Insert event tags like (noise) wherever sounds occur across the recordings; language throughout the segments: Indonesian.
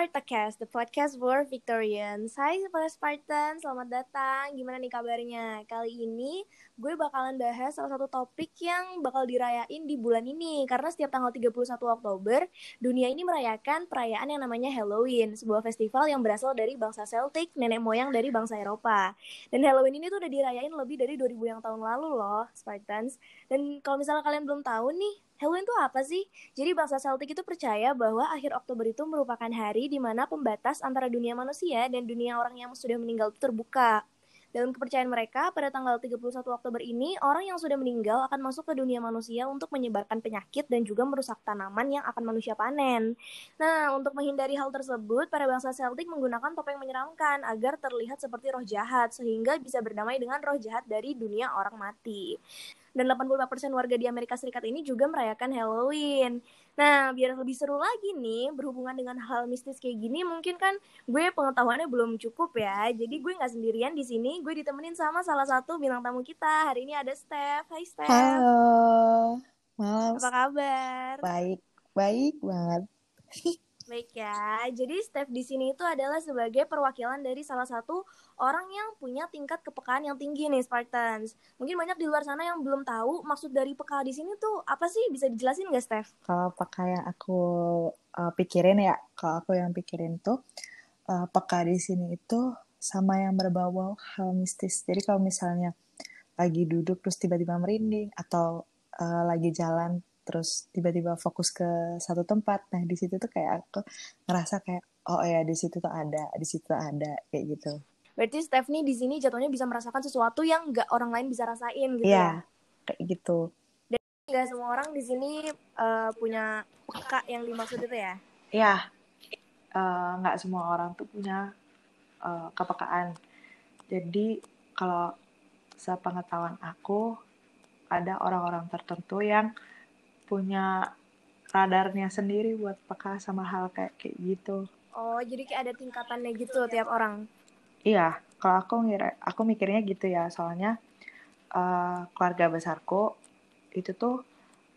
Spartacast, the podcast for Victorians. Hai para Spartan, selamat datang. Gimana nih kabarnya? Kali ini gue bakalan bahas salah satu topik yang bakal dirayain di bulan ini. Karena setiap tanggal 31 Oktober, dunia ini merayakan perayaan yang namanya Halloween. Sebuah festival yang berasal dari bangsa Celtic, nenek moyang dari bangsa Eropa. Dan Halloween ini tuh udah dirayain lebih dari 2000 yang tahun lalu loh, Spartans. Dan kalau misalnya kalian belum tahu nih, Halloween itu apa sih? Jadi bangsa Celtic itu percaya bahwa akhir Oktober itu merupakan hari di mana pembatas antara dunia manusia dan dunia orang yang sudah meninggal itu terbuka. Dalam kepercayaan mereka, pada tanggal 31 Oktober ini, orang yang sudah meninggal akan masuk ke dunia manusia untuk menyebarkan penyakit dan juga merusak tanaman yang akan manusia panen. Nah, untuk menghindari hal tersebut, para bangsa Celtic menggunakan topeng menyeramkan agar terlihat seperti roh jahat, sehingga bisa berdamai dengan roh jahat dari dunia orang mati dan 85% warga di Amerika Serikat ini juga merayakan Halloween. Nah, biar lebih seru lagi nih, berhubungan dengan hal mistis kayak gini, mungkin kan gue pengetahuannya belum cukup ya. Jadi gue nggak sendirian di sini, gue ditemenin sama salah satu bintang tamu kita. Hari ini ada Steph. Hai Steph. Halo, malam. Apa kabar? Baik, baik banget. (laughs) Baik ya. Jadi Steph di sini itu adalah sebagai perwakilan dari salah satu orang yang punya tingkat kepekaan yang tinggi nih Spartans. Mungkin banyak di luar sana yang belum tahu maksud dari peka di sini tuh apa sih? Bisa dijelasin nggak Steph? Kalau peka yang aku uh, pikirin ya, kalau aku yang pikirin tuh uh, peka di sini itu sama yang berbau-bau hal mistis. Jadi kalau misalnya lagi duduk terus tiba-tiba merinding atau uh, lagi jalan terus tiba-tiba fokus ke satu tempat. Nah di situ tuh kayak aku ngerasa kayak oh ya di situ tuh ada di situ tuh ada kayak gitu. Berarti Stephanie di sini jatuhnya bisa merasakan sesuatu yang nggak orang lain bisa rasain gitu yeah, ya? kayak gitu. Dan nggak semua orang di sini uh, punya peka yang dimaksud itu ya? Iya yeah. nggak uh, semua orang tuh punya uh, kepekaan. Jadi kalau sepengetahuan aku ada orang-orang tertentu yang punya radarnya sendiri buat peka sama hal kayak kayak gitu. Oh, jadi kayak ada tingkatannya gitu tiap orang. Iya, kalau aku ngira, aku mikirnya gitu ya, soalnya uh, keluarga besarku itu tuh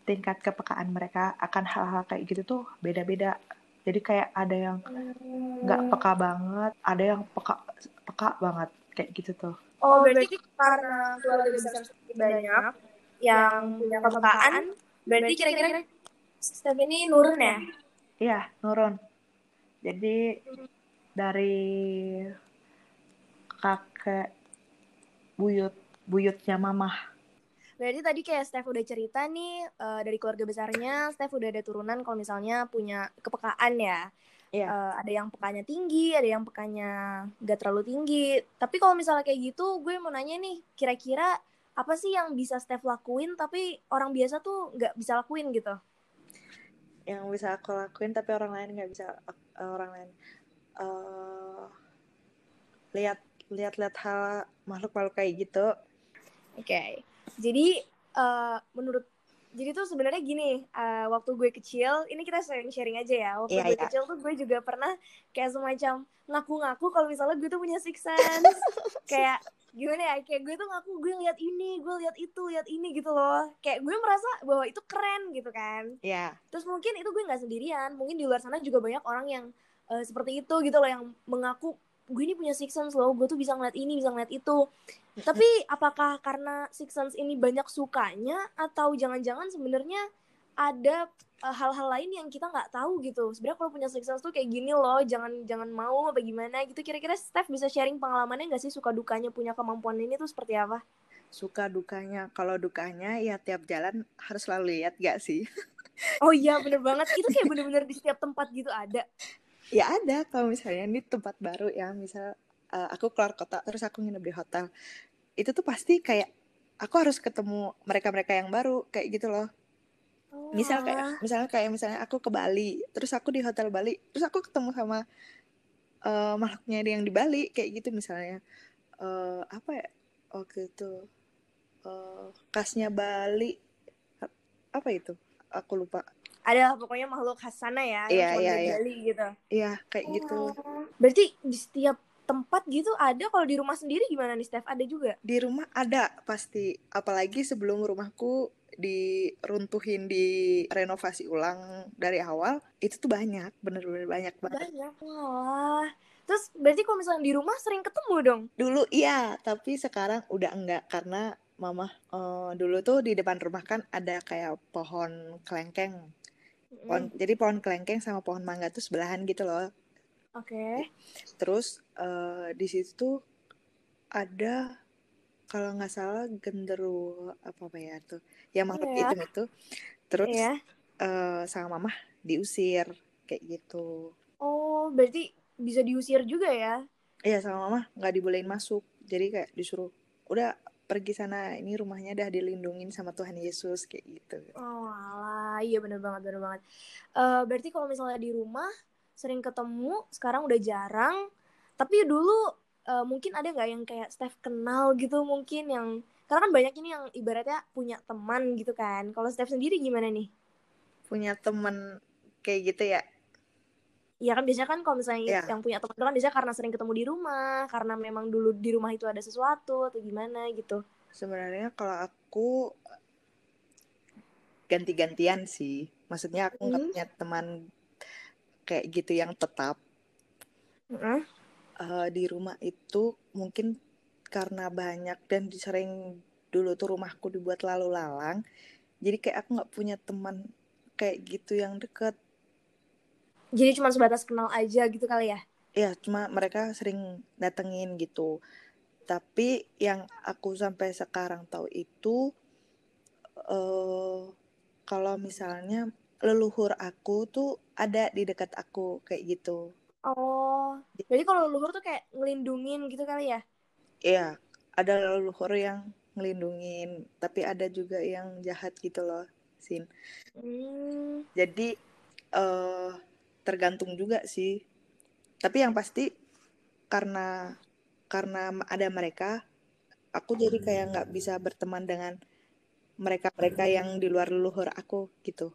tingkat kepekaan mereka akan hal-hal kayak gitu tuh beda-beda. Jadi kayak ada yang nggak hmm. peka banget, ada yang peka peka banget kayak gitu tuh. Oh, berarti karena keluarga besar banyak yang punya kepekaan, Berarti kira-kira step ini nurun ya? Iya, nurun. Jadi dari kakek buyut buyutnya mamah. Berarti tadi kayak Steph udah cerita nih uh, dari keluarga besarnya, Steph udah ada turunan kalau misalnya punya kepekaan ya. Yeah. Iya. Uh, ada yang pekanya tinggi, ada yang pekanya gak terlalu tinggi. Tapi kalau misalnya kayak gitu, gue mau nanya nih, kira-kira apa sih yang bisa Steph lakuin tapi orang biasa tuh nggak bisa lakuin gitu? Yang bisa aku lakuin tapi orang lain nggak bisa uh, orang lain. Uh, lihat lihat lihat hal makhluk makhluk kayak gitu. Oke. Okay. jadi uh, menurut jadi tuh sebenarnya gini uh, waktu gue kecil ini kita sharing sharing aja ya. Waktu yeah, gue yeah. kecil tuh gue juga pernah kayak semacam ngaku-ngaku kalau misalnya gue tuh punya six sense. (laughs) Kayak gimana ya kayak gue tuh ngaku gue lihat ini gue lihat itu lihat ini gitu loh kayak gue merasa bahwa itu keren gitu kan Iya. Yeah. terus mungkin itu gue nggak sendirian mungkin di luar sana juga banyak orang yang uh, seperti itu gitu loh yang mengaku gue ini punya six sense loh gue tuh bisa ngeliat ini bisa ngeliat itu tapi apakah karena six sense ini banyak sukanya atau jangan-jangan sebenarnya ada Eh, hal-hal lain yang kita nggak tahu gitu. Sebenarnya kalau punya six sense tuh kayak gini loh jangan jangan mau apa gimana gitu. Kira-kira Steph bisa sharing pengalamannya nggak sih? Suka dukanya punya kemampuan ini tuh seperti apa? Suka dukanya. Kalau dukanya ya tiap jalan harus selalu lihat gak sih? (laughs) Oh iya bener banget. Itu kayak bener-bener di setiap tempat gitu ada. Ya ada. Kalau misalnya ini tempat baru ya misal uh, aku keluar kota terus aku nginep di hotel. Itu tuh pasti kayak aku harus ketemu mereka-mereka yang baru kayak gitu loh misal kayak misalnya kayak misalnya aku ke Bali terus aku di hotel Bali terus aku ketemu sama uh, makhluknya yang di Bali kayak gitu misalnya. Uh, apa ya waktu itu uh, kasnya Bali apa itu? Aku lupa. Ada pokoknya makhluk khas sana ya iya iya iya. Bali gitu. Iya kayak gitu. oh. gitu berarti di setiap tempat gitu ada kalau di rumah sendiri gimana nih Steph? Ada juga? Di rumah ada pasti. Apalagi sebelum rumahku diruntuhin di renovasi ulang dari awal itu tuh banyak bener-bener banyak banget. Banyak wah terus berarti kalau misalnya di rumah sering ketemu dong? Dulu iya tapi sekarang udah enggak karena mama uh, dulu tuh di depan rumah kan ada kayak pohon kelengkeng. Pohon Mm, jadi pohon kelengkeng sama pohon mangga tuh sebelahan gitu loh. Oke. Terus uh, di situ tuh ada kalau nggak salah genderuwo apa apa ya tuh yang makhluk Iya. hitam itu terus Iya. eh, sama mama diusir kayak gitu oh berarti bisa diusir juga ya iya sama mama nggak dibolehin masuk jadi kayak disuruh udah pergi sana ini rumahnya dah dilindungin sama Tuhan Yesus kayak gitu Oh alah, iya bener banget, bener banget. Eh berarti kalau misalnya di rumah sering ketemu, sekarang udah jarang. Tapi dulu eh, mungkin ada nggak yang kayak Steph kenal gitu mungkin yang karena kan banyak ini yang ibaratnya punya teman gitu kan. Kalau Steph sendiri gimana nih? punya temen kayak gitu ya Iya kan biasanya kan kalau misalnya Iya. yang punya teman itu kan biasanya karena sering ketemu di rumah, karena memang dulu di rumah itu ada sesuatu atau gimana gitu. sebenarnya kalau aku ganti-gantian sih maksudnya aku nggak Hmm. punya teman kayak gitu yang tetap. Eh, di rumah itu mungkin karena banyak dan sering dulu tuh rumahku dibuat lalu lalang jadi kayak aku nggak punya teman kayak gitu yang deket. Jadi cuma sebatas kenal aja gitu kali ya. ya cuma mereka sering datengin gitu. Tapi yang aku sampai sekarang tahu itu eh kalau misalnya leluhur aku tuh ada di dekat aku kayak gitu Oh, jadi kalau leluhur tuh kayak ngelindungin gitu kali ya? Iya, ada leluhur yang ngelindungin, tapi ada juga yang jahat gitu loh, Sin. Hmm, Jadi eh tergantung juga sih. Tapi yang pasti karena karena ada mereka, aku jadi kayak nggak bisa berteman dengan mereka-mereka yang di luar leluhur aku gitu.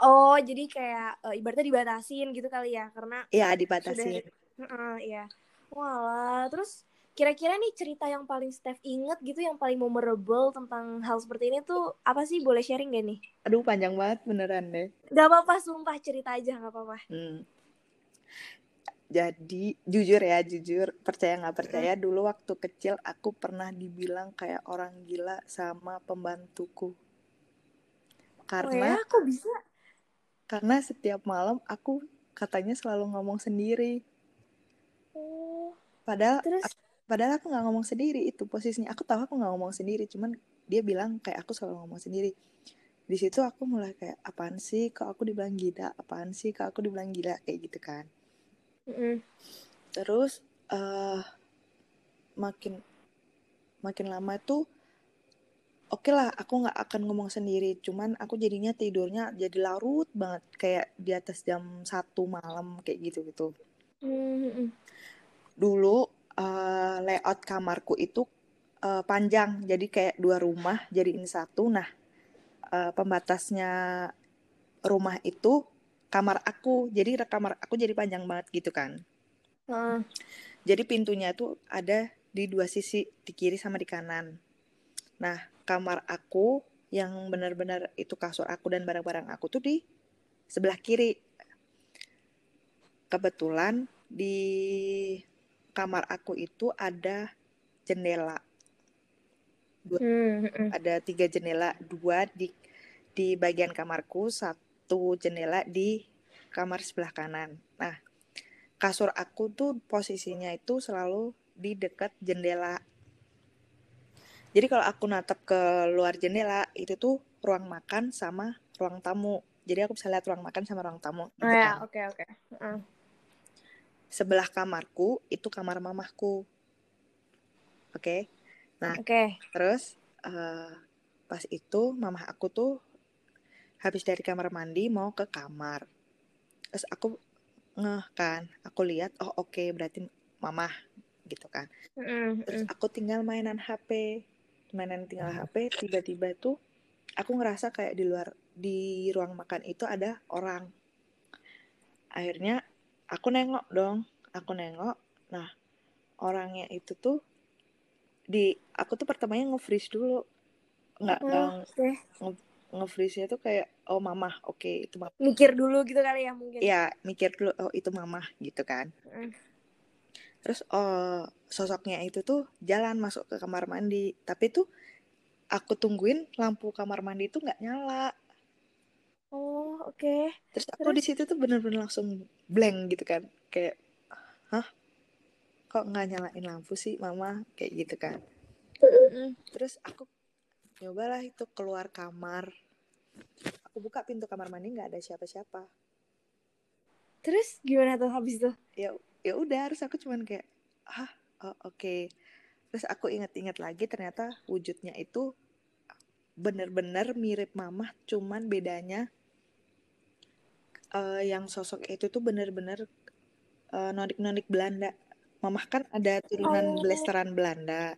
Oh, jadi kayak eh, ibaratnya dibatasin gitu kali ya, karena Iya, sudah, dibatasin. Heeh, iya. Walah, terus kira-kira nih cerita yang paling Steph inget gitu, yang paling memorable tentang hal seperti ini tuh apa sih? Boleh sharing gak nih? Aduh, panjang banget beneran deh. Gak apa-apa, sumpah cerita aja gak apa-apa. Hmm. Jadi jujur ya, jujur percaya nggak percaya dulu waktu kecil aku pernah dibilang kayak orang gila sama pembantuku. Oh Karena ya, kok bisa? Karena setiap malam aku katanya selalu ngomong sendiri. Oh, Padahal terus? padahal aku nggak ngomong sendiri itu posisinya. Aku tahu aku nggak ngomong sendiri, cuman dia bilang kayak aku selalu ngomong sendiri. Di situ aku mulai kayak apaan sih? Kok aku dibilang gila? Apaan sih? Kok aku dibilang gila? Kayak gitu kan. Mm-mm. Terus eh makin makin lama tuh oke lah aku nggak akan ngomong sendiri cuman aku jadinya tidurnya jadi larut banget kayak di atas jam satu malam kayak gitu gitu Mm-mm. dulu eh, layout kamarku itu eh, panjang jadi kayak dua rumah jadiin satu nah eh, pembatasnya rumah itu kamar aku jadi kamar aku jadi panjang banget gitu kan Heeh. Jadi pintunya itu ada di dua sisi, di kiri sama di kanan. Nah, kamar aku yang benar-benar itu kasur aku dan barang-barang aku tuh di sebelah kiri. Kebetulan di kamar aku itu ada jendela. Dua, Mm-mm. ada tiga jendela, dua di di bagian kamarku, satu jendela di kamar sebelah kanan. Nah, kasur aku tuh posisinya itu selalu di dekat jendela. Jadi kalau aku natap ke luar jendela itu tuh ruang makan sama ruang tamu. Jadi aku bisa lihat ruang makan sama ruang tamu Oh gitu ya, kan. oke oke. Heeh. Sebelah kamarku itu kamar mamahku. Oke. Nah, Oke. terus eh, pas itu mamah aku tuh habis dari kamar mandi mau ke kamar. Terus aku ngeh kan, aku lihat oh oke berarti mamah gitu kan. Mm-mm, Terus mm-mm. aku tinggal mainan HP. Mainan tinggal HP, tiba-tiba tuh aku ngerasa kayak di luar di ruang makan itu ada orang. Akhirnya aku nengok dong, aku nengok. Nah, orangnya itu tuh di aku tuh pertamanya nge-freeze dulu. Nggak Oh, oke. nge- nge-freeze-nya tuh kayak oh mama oke okay, itu mama mikir dulu gitu kali ya mungkin ya mikir dulu oh itu mama gitu kan Mm. Terus oh sosoknya itu tuh jalan masuk ke kamar mandi. Tapi tuh aku tungguin lampu kamar mandi itu nggak nyala. Oh oke. Terus aku di situ tuh bener-bener langsung blank gitu kan. Kayak hah? Kok nggak nyalain lampu sih mama? Kayak gitu kan. Terus aku nyobalah itu keluar kamar. Aku buka pintu kamar mandi nggak ada siapa-siapa. Terus gimana tuh habis itu ya ya udah harus aku cuman kayak ah oh, oke. Terus aku inget-inget lagi ternyata wujudnya itu bener-bener mirip mamah cuman bedanya eh, yang sosok itu tuh bener-bener eh, nonik-nonik Belanda. Mamah kan ada turunan Oh. blasteran Belanda.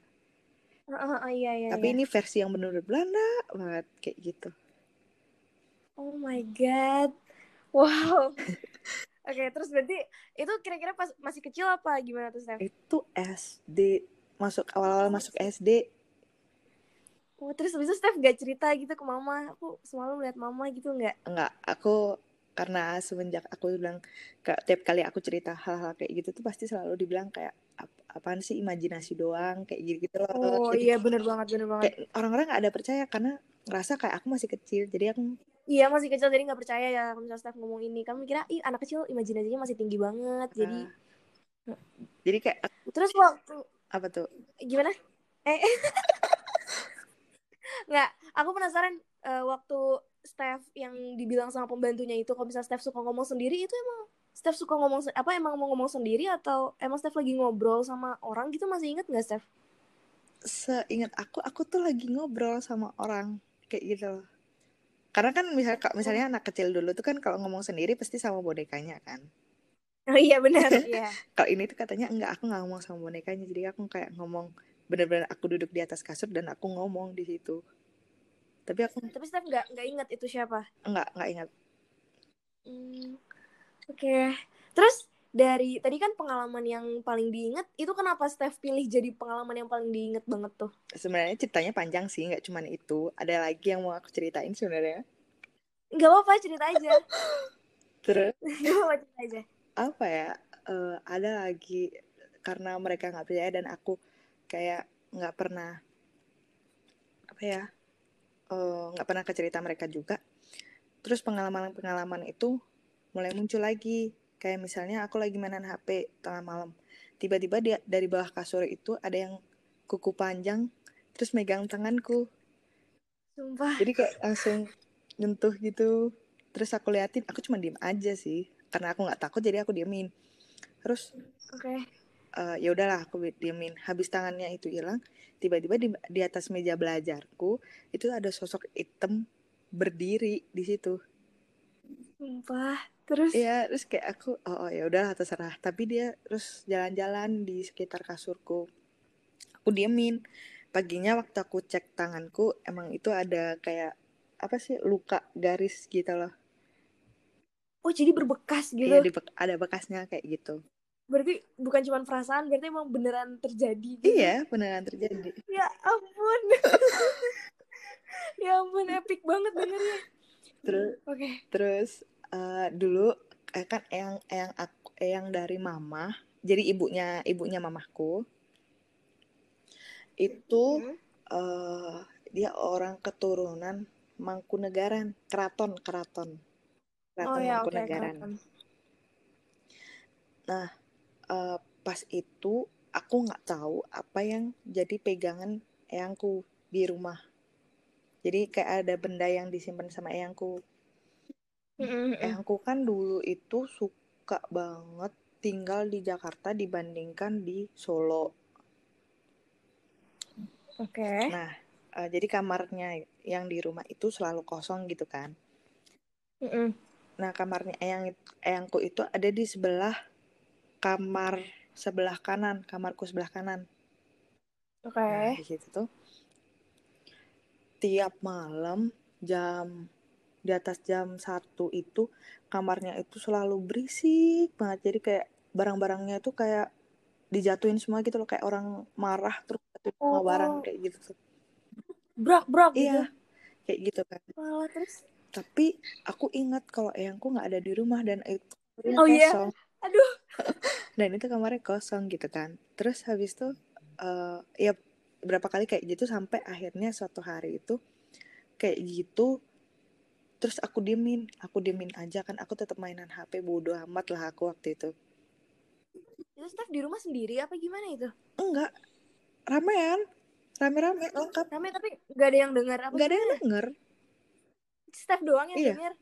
Ah, ah, iya iya tapi iya. ini versi yang bener-bener Belanda banget kayak gitu. Oh my god. Wow (laughs) oke terus berarti itu kira-kira pas masih kecil apa gimana tuh Steph? itu SD masuk awal-awal masuk SD Oh, terus habis itu Steph gak cerita gitu ke mama? Aku semalam lihat mama gitu nggak? Enggak aku karena semenjak aku bilang ke, tiap kali aku cerita hal-hal kayak gitu tuh pasti selalu dibilang kayak "Ap- apaan sih imajinasi doang? kayak gitu gitu loh. Oh Jadi iya bener banget bener banget. orang-orang nggak ada percaya karena ngerasa kayak aku masih kecil. Jadi aku iya masih kecil jadi nggak percaya ya kalau misalnya Steph ngomong ini. Kamu kira ih anak kecil imajinasinya masih tinggi banget jadi ah, jadi kayak terus waktu apa tuh? Gimana? Eh. (laughs) Nggak aku penasaran eh, waktu Steph yang dibilang sama pembantunya itu kalau misalnya Steph suka ngomong sendiri itu emang Steph suka ngomong apa emang mau ngomong sendiri atau emang Steph lagi ngobrol sama orang gitu masih inget nggak Steph? seingat aku aku tuh lagi ngobrol sama orang kayak gitu loh karena kan misal misalnya anak kecil dulu tuh kan kalau ngomong sendiri pasti sama bonekanya kan Oh iya benar (laughs) iya. kalau ini tuh katanya enggak aku nggak ngomong sama bonekanya jadi aku kayak ngomong bener-bener aku duduk di atas kasur dan aku ngomong di situ tapi aku Tapi Steph nggak nggak inget itu siapa? enggak nggak ingat Hmm, Oke. Terus dari tadi kan pengalaman yang paling diinget itu kenapa Steph pilih jadi pengalaman yang paling diinget banget tuh? sebenarnya ceritanya panjang sih nggak cuman itu ada lagi yang mau aku ceritain sebenarnya Gak apa-apa cerita aja. (laughs) terus (laughs) Gak apa-apa cerita aja. apa ya eh, ada lagi karena mereka nggak percaya dan aku kayak nggak pernah apa ya eh, nggak pernah ke cerita mereka juga terus pengalaman-pengalaman itu mulai muncul lagi kayak misalnya aku lagi mainan HP tengah malam. Tiba-tiba dia dari bawah kasur itu ada yang kuku panjang terus megang tanganku. Sumpah. jadi kayak langsung nyentuh gitu. Terus aku liatin aku cuma diem aja sih. Karena aku nggak takut jadi aku diemin. Terus Oke. eh, ya udahlah aku diemin. Habis tangannya itu hilang tiba-tiba di, di atas meja belajarku itu ada sosok hitam berdiri di situ. Sumpah. Terus Iya, terus kayak aku, oh, oh ya udahlah terserah. Tapi dia terus jalan-jalan di sekitar kasurku. Aku diemin. Paginya waktu aku cek tanganku, emang itu ada kayak apa sih luka garis gitu loh. oh jadi berbekas gitu. Iya, ada bekasnya kayak gitu. Berarti bukan cuma perasaan, berarti emang beneran terjadi gitu. Iya, beneran terjadi. Ya ampun. (laughs) ya ampun epic banget dengernya. Terus, Oke. terus eh, dulu eh, kan eyang eyang aku eyang dari mama, jadi ibunya ibunya mamahku itu eh dia orang keturunan Mangkunegaran, keraton, keraton. Oh Keraton ya oke. Mangkunegaran. keren. Nah, eh, pas itu aku nggak tahu apa yang jadi pegangan eyangku di rumah. Jadi kayak ada benda yang disimpan sama eyangku. Mm, mm, mm. Eyangku kan dulu itu suka banget tinggal di Jakarta dibandingkan di Solo. Oke. Nah, eh, jadi kamarnya yang di rumah itu selalu kosong gitu kan. Mm, mm. Nah, kamarnya eyang eyangku itu ada di sebelah kamar sebelah kanan, kamarku sebelah kanan. Oke. Nah, di situ tuh tiap malam jam di atas jam satu itu kamarnya itu selalu berisik banget. Jadi kayak barang-barangnya itu kayak dijatuhin semua gitu loh kayak orang marah terus jatuhin semua barang Oh. kayak gitu. Brak brak gitu. Iya. kayak gitu kan Walah, terus tapi aku ingat kalau eyangku nggak ada di rumah dan itu Oh, iya? kosong (laughs) aduh (laughs) dan itu kamarnya kosong gitu kan terus habis itu eh, ya berapa kali kayak gitu sampai akhirnya suatu hari itu kayak gitu terus aku diemin aku diemin aja kan aku tetap mainan HP bodoh amat lah aku waktu itu. Itu Steph di rumah sendiri apa gimana itu? Enggak ramean rame-rame lengkap. rame tapi nggak ada yang dengar apa nggak ada yang denger. Steph doang yang Iya. dengar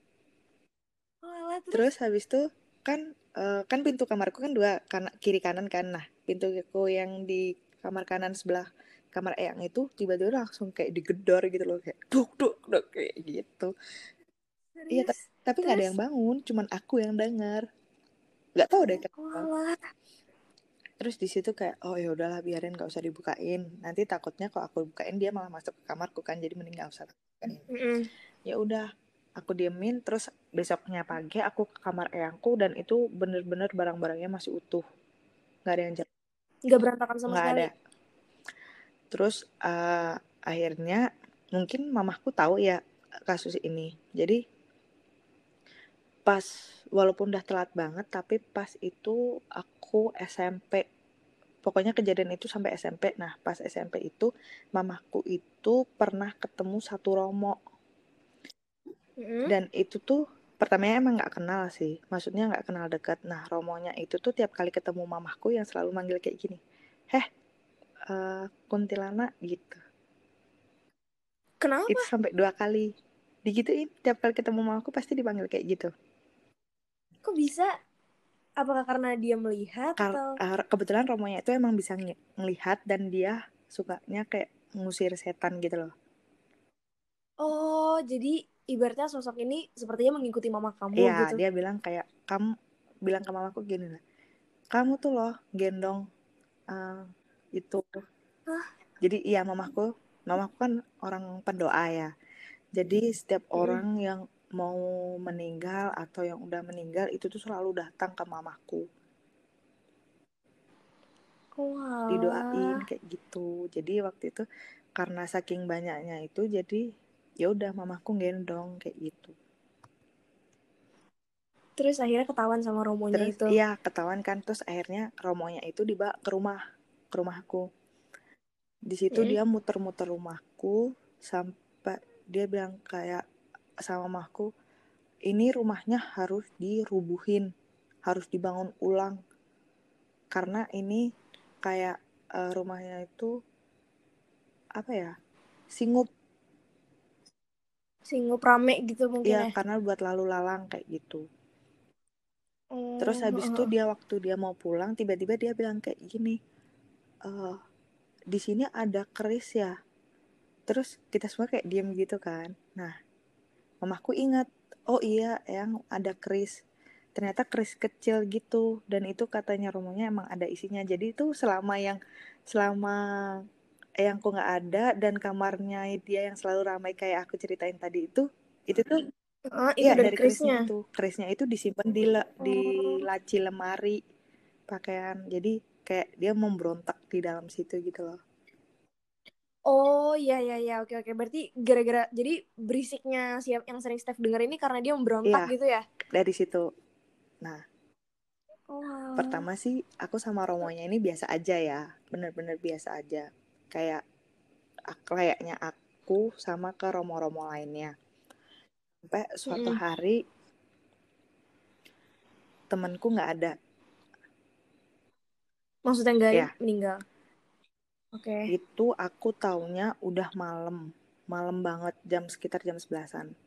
Walah, terus, terus habis itu kan eh, kan pintu kamarku kan dua kan kiri kanan kan. Nah pintuku yang di kamar kanan sebelah kamar eyang itu tiba-tiba langsung kayak digedor gitu loh kayak duk duk duk kayak gitu iya, tapi nggak ada yang bangun cuman aku yang dengar nggak tahu deh kenapa. Terus di situ kayak oh ya udahlah biarin nggak usah dibukain. Nanti takutnya kalau aku bukain dia malah masuk ke kamarku kan jadi mending nggak usah bukain. Mm-mm. ya udah aku diemin terus besoknya pagi aku ke kamar eyangku dan itu bener-bener barang-barangnya masih utuh. Nggak ada yang jatuh. Nggak berantakan sama nggak sekali? ada. Terus eh, akhirnya mungkin mamahku tahu ya kasus ini. Jadi pas walaupun udah telat banget tapi pas itu aku SMP pokoknya kejadian itu sampai SMP nah pas SMP itu mamahku itu pernah ketemu satu romo. Mm-mm. dan itu tuh pertamanya emang nggak kenal sih. Maksudnya nggak kenal dekat nah romonya itu tuh tiap kali ketemu mamahku yang selalu manggil kayak gini. Heh eh, kuntilanak gitu. Kenapa? Itu sampai dua kali digituin. Tiap kali ketemu mamaku pasti dipanggil kayak gitu kok bisa apakah karena dia melihat atau eh, kebetulan romonya itu emang bisa ng- ngelihat dan dia sukanya kayak ngusir setan gitu loh oh jadi ibaratnya sosok ini sepertinya mengikuti mama kamu Iya, gitu dia bilang kayak kamu bilang ke mamaku gini lah. Kamu tuh loh gendong eh, itu. Hah? Jadi iya mamaku, mamaku kan orang pendoa ya. Jadi setiap Mm-mm. orang yang mau meninggal atau yang udah meninggal itu tuh selalu datang ke mamaku, Wah. didoain kayak gitu. Jadi waktu itu karena saking banyaknya itu jadi ya udah mamaku gendong kayak gitu. terus akhirnya ketahuan sama romonya Terus itu iya ketahuan kan terus akhirnya romonya itu dibawa ke rumah ke rumahku. Di situ dia muter-muter rumahku sampai dia bilang kayak sama mamaku, ini rumahnya harus dirubuhin, harus dibangun ulang karena ini kayak eh, rumahnya itu apa ya singup singup rame gitu mungkin ya ya karena buat lalu lalang kayak gitu. Oh, Terus habis itu dia waktu dia mau pulang tiba-tiba dia bilang kayak gini, eh di sini ada keris ya. Terus kita semua kayak diem gitu kan. Nah, mamaku ingat, oh iya yang ada keris. Ternyata keris kecil gitu dan itu katanya romonya emang ada isinya. Jadi itu selama yang selama eyangku nggak ada dan kamarnya dia yang selalu ramai kayak aku ceritain tadi itu, itu tuh itu Iya dari dari kerisnya kerisnya itu. Kerisnya itu disimpan di le- di Oh. laci lemari pakaian. Jadi kayak dia memberontak di dalam situ gitu loh. Oh iya iya iya oke oke berarti gara-gara jadi berisiknya siap yang sering Steph denger ini karena dia memberontak Iya. gitu ya? Dari situ. Nah, Oh pertama sih aku sama romonya ini biasa aja ya. Bener-bener biasa aja. Kayak ak- kayaknya aku sama ke romo-romo lainnya. Sampai suatu Mm-mm. hari temanku nggak ada. Maksudnya nggak Ya. meninggal? Oke. Itu aku taunya udah malam. Malam banget jam sekitar jam sebelasan.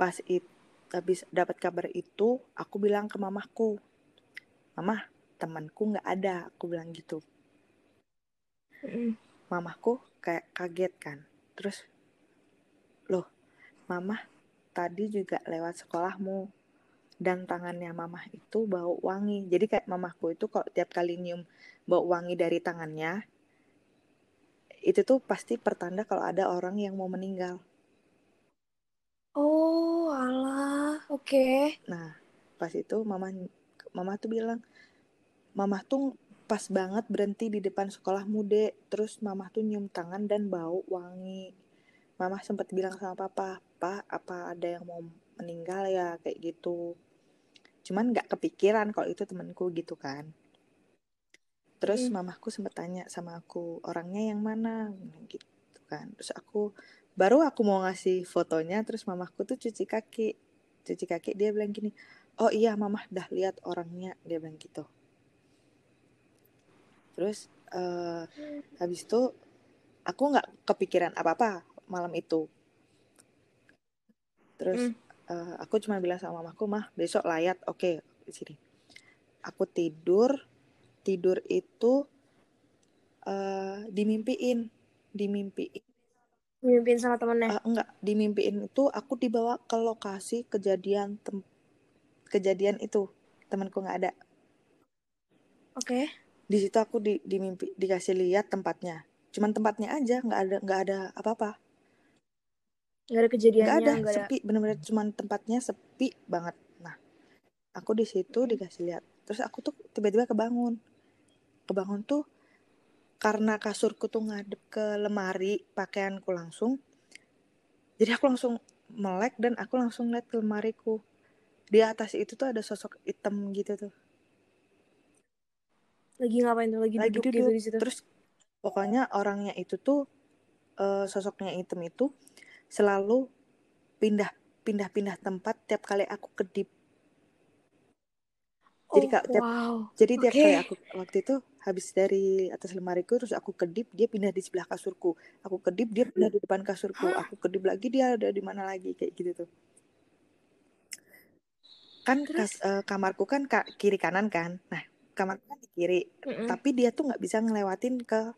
Pas itu habis dapat kabar itu, aku bilang ke mamahku, "Mamah, temanku nggak ada." Aku bilang gitu. Mamahku kayak kaget kan. Terus, "Loh, mamah tadi juga lewat sekolahmu." Dan tangannya mamah itu bau wangi. Jadi kayak mamahku itu kalau tiap kali nyium bau wangi dari tangannya, itu tuh pasti pertanda kalau ada orang yang mau meninggal. Oh alah oke. Nah, pas itu mama mama tuh bilang, "Mama tuh pas banget berhenti di depan sekolahmu, Dek." Terus mama tuh nyium tangan dan bau wangi. mama sempat bilang sama papa pak apa ada yang mau meninggal ya kayak gitu cuman nggak kepikiran kalau itu temanku gitu kan. Terus Hmm. mamaku sempat tanya sama aku orangnya yang mana? Gitu kan. Terus aku baru aku mau ngasih fotonya terus mamaku tuh cuci kaki. Cuci kaki dia bilang gini oh iya mamah dah lihat orangnya dia bilang gitu. Terus eh, habis itu aku nggak kepikiran apa apa malam itu. Terus Hmm. Eh, aku cuma bilang sama mamaku mah besok layat. Oke di sini. Aku tidur tidur itu eh, dimimpiin dimimpiin. Mimimpin sama temennya. Eh, enggak dimimpiin itu aku dibawa ke lokasi kejadian tem- kejadian itu. Temanku nggak ada. Oke. di situ aku di, dimimpi dikasih lihat tempatnya. Cuman tempatnya aja nggak ada nggak ada apa-apa Gak ada kejadiannya, nggak ada ada. sepi bener-bener cuman tempatnya sepi banget. Nah aku di situ dikasih lihat. Terus aku tuh tiba-tiba kebangun. Kebangun tuh karena kasurku tuh ngadep ke lemari pakaianku langsung. Jadi aku langsung melek dan aku langsung lihat ke lemariku. Di atas itu tuh ada sosok hitam gitu tuh. Lagi ngapain tuh? Lagi, lagi duduk, gitu duduk. di situ. terus pokoknya orangnya itu tuh eh, sosoknya hitam itu selalu pindah pindah pindah tempat tiap kali aku kedip jadi Oh, tiap wow. jadi tiap Oke. kali aku waktu itu habis dari atas lemariku terus aku kedip dia pindah di sebelah kasurku aku kedip dia pindah di depan kasurku Hah? aku kedip lagi dia ada di mana lagi kayak gitu tuh kan Terus? kas- eh, kamarku kan ka- kiri kanan kan nah kamarku kan di kiri Mm-mm. tapi dia tuh nggak bisa ngelewatin ke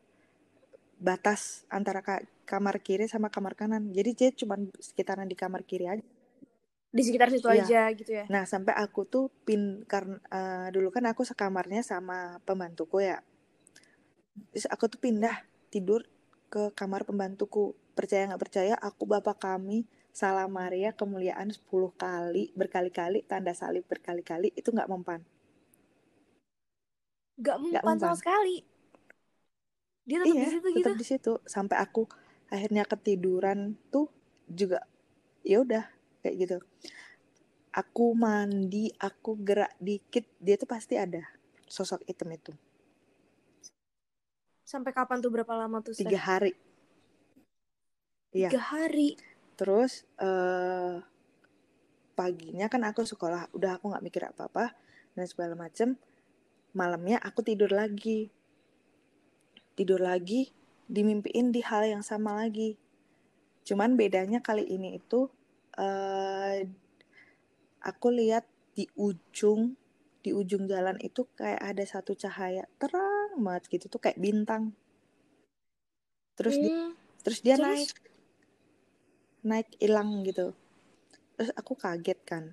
batas antara ka- kamar kiri sama kamar kanan jadi dia cuma sekitaran di kamar kiri aja Di sekitar situ Iya. aja gitu ya. nah sampai aku tuh pin karena eh, dulu kan aku sekamarnya sama pembantuku ya terus aku tuh pindah tidur ke kamar pembantuku percaya nggak percaya aku bapak kami salam Maria kemuliaan 10 kali berkali-kali tanda salib berkali-kali itu nggak mempan Gak mempan sama mempan sekali. Dia tetap di iya situ gitu. tetap di situ sampai aku akhirnya ketiduran tuh juga ya udah kayak gitu. Aku mandi aku gerak dikit dia tuh pasti ada sosok hitam itu. Sampai kapan tuh berapa lama tuh? Tiga hari. Iya. Tiga hari. terus eh paginya kan aku sekolah udah aku nggak mikir apa apa dan segala macem. Malamnya aku tidur lagi. Tidur lagi dimimpiin di hal yang sama lagi. Cuman bedanya kali ini itu eh aku lihat di ujung di ujung jalan itu kayak ada satu cahaya terang banget gitu tuh kayak bintang. Terus dia Hmm. terus dia Terus? naik naik hilang gitu. Terus aku kaget kan.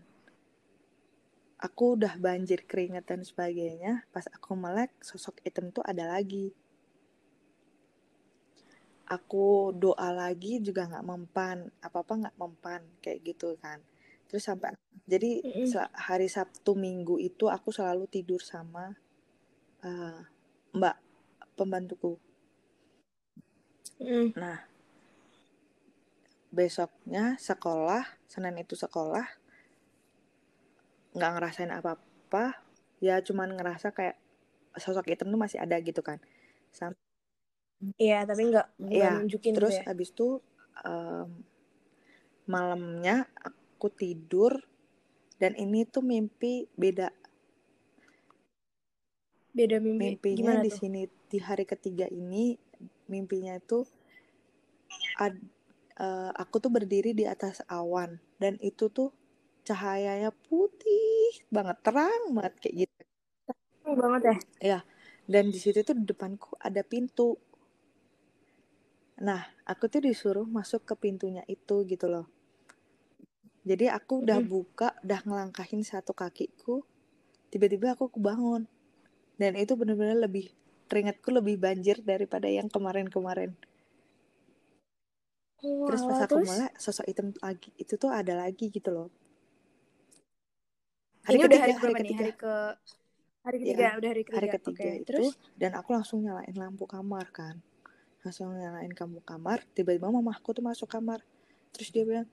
Aku udah banjir keringat dan sebagainya pas aku melek sosok hitam tuh ada lagi aku doa lagi juga nggak mempan apa apa nggak mempan kayak gitu kan. Terus sampai jadi hari Sabtu Minggu itu aku selalu tidur sama eh, Mbak pembantuku. Mm. nah besoknya sekolah Senin itu sekolah nggak ngerasain apa-apa ya cuman ngerasa kayak sosok hitam tuh masih ada gitu kan. Sam Iya, tapi nggak ya nunjukin terus gitu ya. habis itu em, malamnya aku tidur dan ini tuh mimpi beda Beda mimpi. mimpinya Gimana di tuh? sini di hari ketiga ini mimpinya itu ad, eh, aku tuh berdiri di atas awan dan itu tuh cahayanya putih banget terang banget kayak gitu Terang banget ya. ya dan di situ tuh di depanku ada pintu nah aku tuh disuruh masuk ke pintunya itu gitu loh. Jadi aku udah buka udah ngelangkahin satu kakiku tiba-tiba aku kebangun. Dan itu bener-bener lebih keringatku lebih banjir daripada yang kemarin-kemarin. Terus pas aku terus? mulai sosok hitam lagi itu tuh ada lagi gitu loh. Hari ini udah ketiga hari hari berapa nih? ketiga. Hari ke hari ya ketiga, udah hari hari ketiga. ketiga Oke, itu terus? dan aku langsung nyalain lampu kamar kan langsung nyalain kamu kamar tiba-tiba mamahku tuh masuk kamar. Terus dia bilang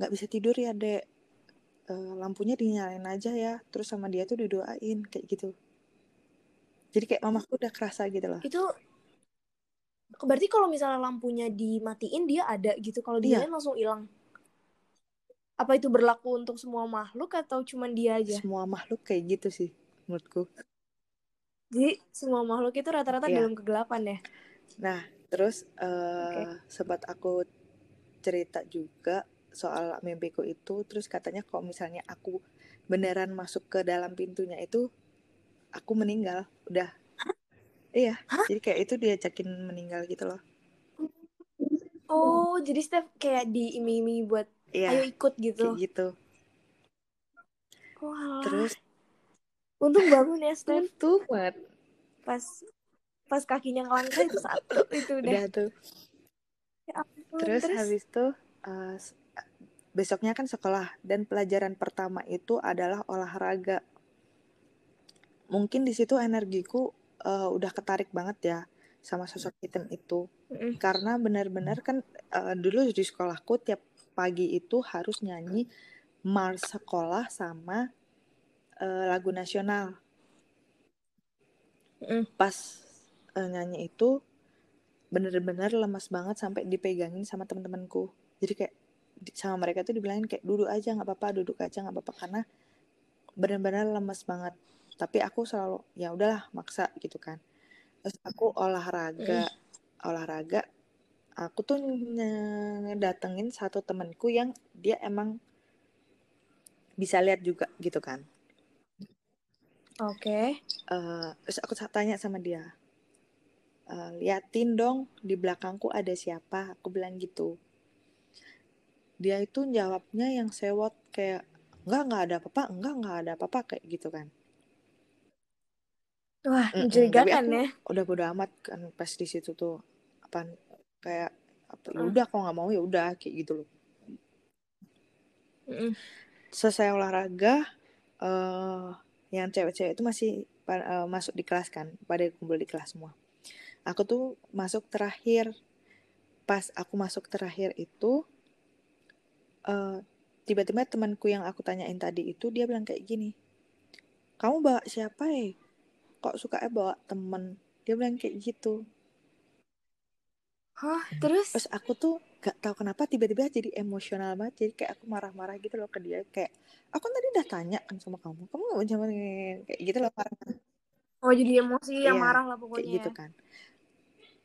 nggak bisa tidur ya dek. E, lampunya dinyalain aja ya. Terus sama dia tuh didoain kayak gitu. Jadi kayak mamahku udah kerasa gitu loh. Itu berarti kalau misalnya lampunya dimatiin dia ada gitu. Kalau Iya. dinyalain langsung hilang. Apa itu berlaku untuk semua makhluk atau cuman dia aja? Semua makhluk kayak gitu sih menurutku. Jadi semua makhluk itu rata-rata Iya. dalam kegelapan ya Nah, terus eh sempat aku cerita juga soal mimpiku itu, terus katanya kalau misalnya aku beneran masuk ke dalam pintunya itu, aku meninggal, udah. Iya, jadi kayak itu diajakin meninggal gitu loh. oh jadi Steph kayak diiming-imingi buat ayo Iya, ikut gitu kayak gitu. oh, alah. Terus untung bangun ya Steph untung banget, pas pas kakinya ngelangkah itu satu itu udah udah tuh. Ya ampun, Terus, habis itu eh, s- besoknya kan sekolah dan pelajaran pertama itu adalah olahraga. Mungkin di situ energiku eh, udah ketarik banget ya sama sosok hitam itu. Mm-mm. Karena benar-benar kan eh, dulu di sekolahku tiap pagi itu harus nyanyi mars sekolah sama eh, lagu nasional. Mm-mm. Pas nyanyi itu bener-bener lemas banget sampai dipegangin sama teman-temanku jadi kayak sama mereka tuh dibilangin kayak duduk aja nggak apa-apa duduk aja nggak apa-apa karena bener-bener lemas banget. Tapi aku selalu ya udahlah maksa gitu kan. Terus aku olahraga olahraga aku tuh ngedatengin satu temanku yang dia emang bisa lihat juga gitu kan. Oke. Eh, terus aku tanya sama dia "Eh, liatin dong di belakangku ada siapa. Aku bilang gitu. Dia itu jawabnya yang sewot kayak enggak enggak ada apa-apa enggak enggak ada apa-apa kayak gitu kan. Wah mencurigakan aku ya. udah bodo amat kan pas di situ tuh. Apa kayak apa Ah. udah kalau nggak mau ya udah kayak gitu loh. Mm-mm. selesai olahraga eh yang cewek-cewek itu masih eh, masuk di kelas kan pada kumpul di kelas semua aku tuh masuk terakhir. Pas aku masuk terakhir itu eh tiba-tiba temanku yang aku tanyain tadi itu dia bilang kayak gini kamu bawa siapa ya? Kok suka bawa temen? Dia bilang kayak gitu. Hah, terus? Terus aku tuh gak tahu kenapa tiba-tiba jadi emosional banget jadi kayak aku marah-marah gitu loh ke dia kayak aku tadi udah tanya kan sama kamu kamu gak mau kayak gitu loh marah-marah. Oh jadi emosi yang Iya, marah lah kayak pokoknya gitu ya. kan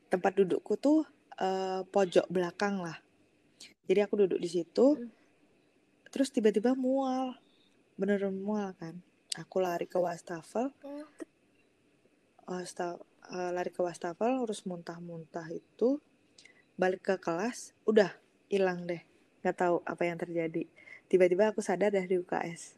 tempat dudukku tuh eh, pojok belakang lah. Jadi aku duduk di situ Hmm. terus tiba-tiba mual beneran mual kan. Aku lari ke wastafel. Oh, wasta- eh, lari ke wastafel terus muntah-muntah itu balik ke kelas udah hilang deh. Nggak tahu apa yang terjadi. Tiba-tiba aku sadar dah di UKS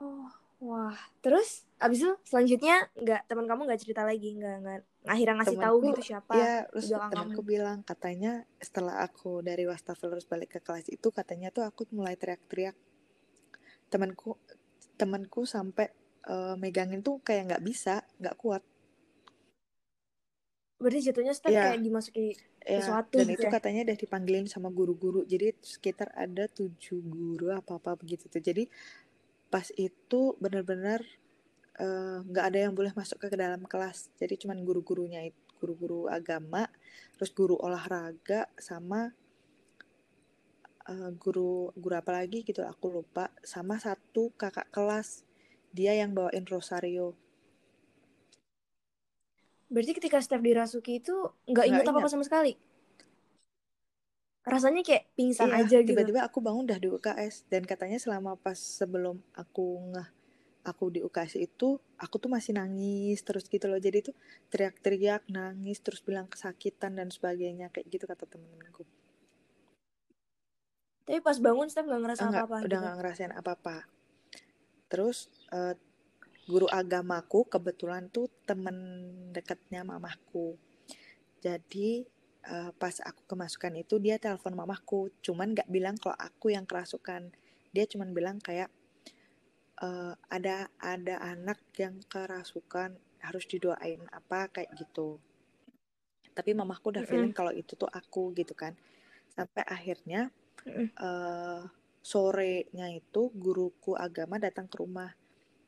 oh, wah. Terus abis itu selanjutnya nggak teman kamu nggak cerita lagi, nggak nggak akhirnya ngasih tahu Temanku, gitu siapa ya terus temanku kamu. bilang katanya setelah aku dari wastafel terus balik ke kelas itu katanya tuh aku mulai teriak-teriak temanku temanku sampai eh, megangin tuh kayak nggak bisa nggak kuat Berarti jatuhnya step Iya. kayak dimasuki ya sesuatu dan gitu itu ya. katanya udah dipanggilin sama guru-guru jadi sekitar ada tujuh guru apa apa begitu tuh jadi pas itu benar-benar eh, nggak ada yang boleh masuk ke dalam kelas jadi cuman guru-gurunya itu guru-guru agama terus guru olahraga sama eh, guru guru apa lagi gitu aku lupa sama satu kakak kelas dia yang bawain rosario Berarti ketika Steph dirasuki itu nggak inget Nggak apa-apa ingat. sama sekali. Rasanya kayak pingsan Iya, aja gitu. tiba-tiba aku bangun udah di UKS dan katanya selama pas sebelum aku ngeh aku di UKS itu aku tuh masih nangis terus gitu loh. Jadi tuh teriak-teriak nangis terus bilang kesakitan dan sebagainya kayak gitu kata temen-temenku. Tapi pas bangun Steph nggak ngerasa apa-apa udah gitu. nggak ngerasain apa-apa. Terus eh, guru agamaku kebetulan tuh temen dekatnya mamahku. Jadi eh, pas aku kemasukan itu dia telepon mamahku cuman nggak bilang kalau aku yang kerasukan. Dia cuman bilang kayak eh, ada ada anak yang kerasukan harus didoain apa kayak gitu. Tapi mamaku udah feeling kalau itu tuh aku gitu kan. Sampai akhirnya Mm-mm. eh sorenya itu guruku agama datang ke rumah.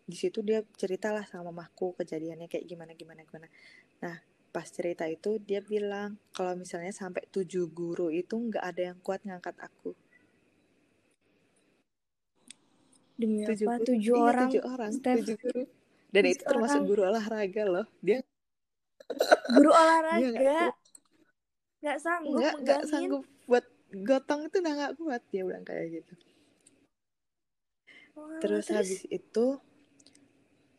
Di situ dia ceritalah sama mamaku kejadiannya kayak gimana gimana gimana. Nah pas cerita itu dia bilang kalau misalnya sampai tujuh guru itu nggak ada yang kuat ngangkat aku Demi tujuh apa? guru Tujuh iya orang. tujuh orang Steph. tujuh guru dan Tujuh itu termasuk orang. guru olahraga loh dia Guru (laughs) olahraga. Nggak sanggup nggak nggak sanggup buat gotong itu udah nggak kuat dia bilang kayak gitu Wah, terus terus? habis itu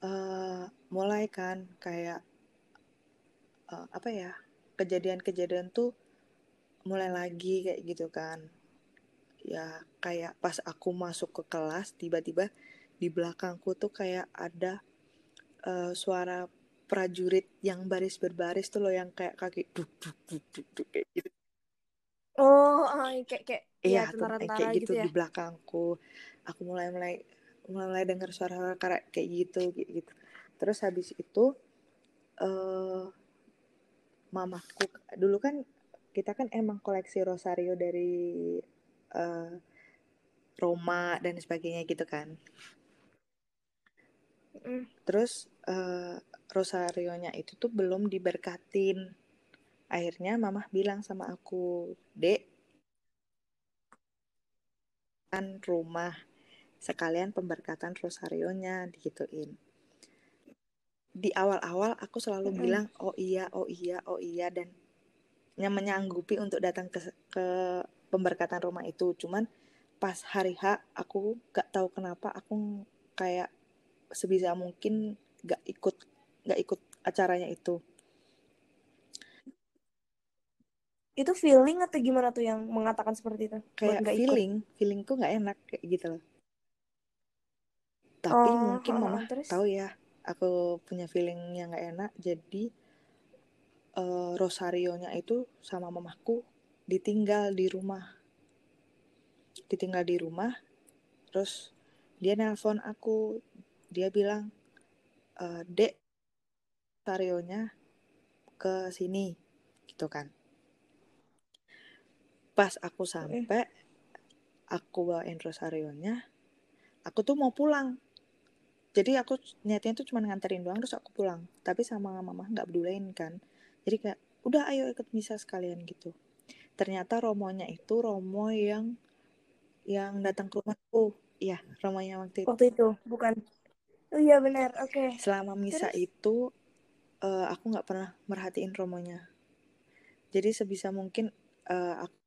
eh mulai kan kayak eh, apa ya kejadian-kejadian tuh mulai lagi kayak gitu kan. Ya kayak pas aku masuk ke kelas tiba-tiba di belakangku tuh kayak ada eh, suara prajurit yang baris berbaris tuh loh yang kayak kaki duk duk duk duk, duk kayak gitu. Oh, kayak kayak iya ya tuh tentara-tentara kayak gitu gitu ya. di belakangku. Aku mulai mulai mulai dengar suara kayak kayak gitu kayak gitu. Terus habis itu eh mamaku dulu kan kita kan emang koleksi rosario dari eh, Roma dan sebagainya gitu kan. Mm. terus eh, rosarionya itu tuh belum diberkatin. Akhirnya mamah bilang sama aku dek kan rumah sekalian pemberkatan rosarionya digituin di awal-awal aku selalu Mm-mm. bilang oh iya oh iya oh iya dan yang menyanggupi untuk datang ke ke pemberkatan rumah itu cuman pas hari H aku gak tahu kenapa aku kayak sebisa mungkin gak ikut gak ikut acaranya itu Itu feeling atau gimana tuh yang mengatakan seperti itu? Kayak ikut. feeling feelingku nggak enak kayak gitu loh tapi Oh, mungkin mama terus? tahu ya aku punya feeling yang nggak enak jadi eh, rosarionya itu sama mamaku ditinggal di rumah. Ditinggal di rumah terus dia nelpon aku. Dia bilang e, dek rosarionya ke sini gitu kan. Pas aku sampai aku bawain rosarionya aku tuh mau pulang jadi aku niatnya tuh cuma nganterin doang terus aku pulang. Tapi sama mama nggak pedulain kan. Jadi kayak udah ayo ikut misa sekalian gitu. Ternyata romonya itu romo yang yang datang ke rumahku iya romonya waktu itu. Waktu itu, bukan? Oh iya benar, oke. selama misa Terus? itu eh, aku nggak pernah merhatiin romonya. Jadi sebisa mungkin eh, aku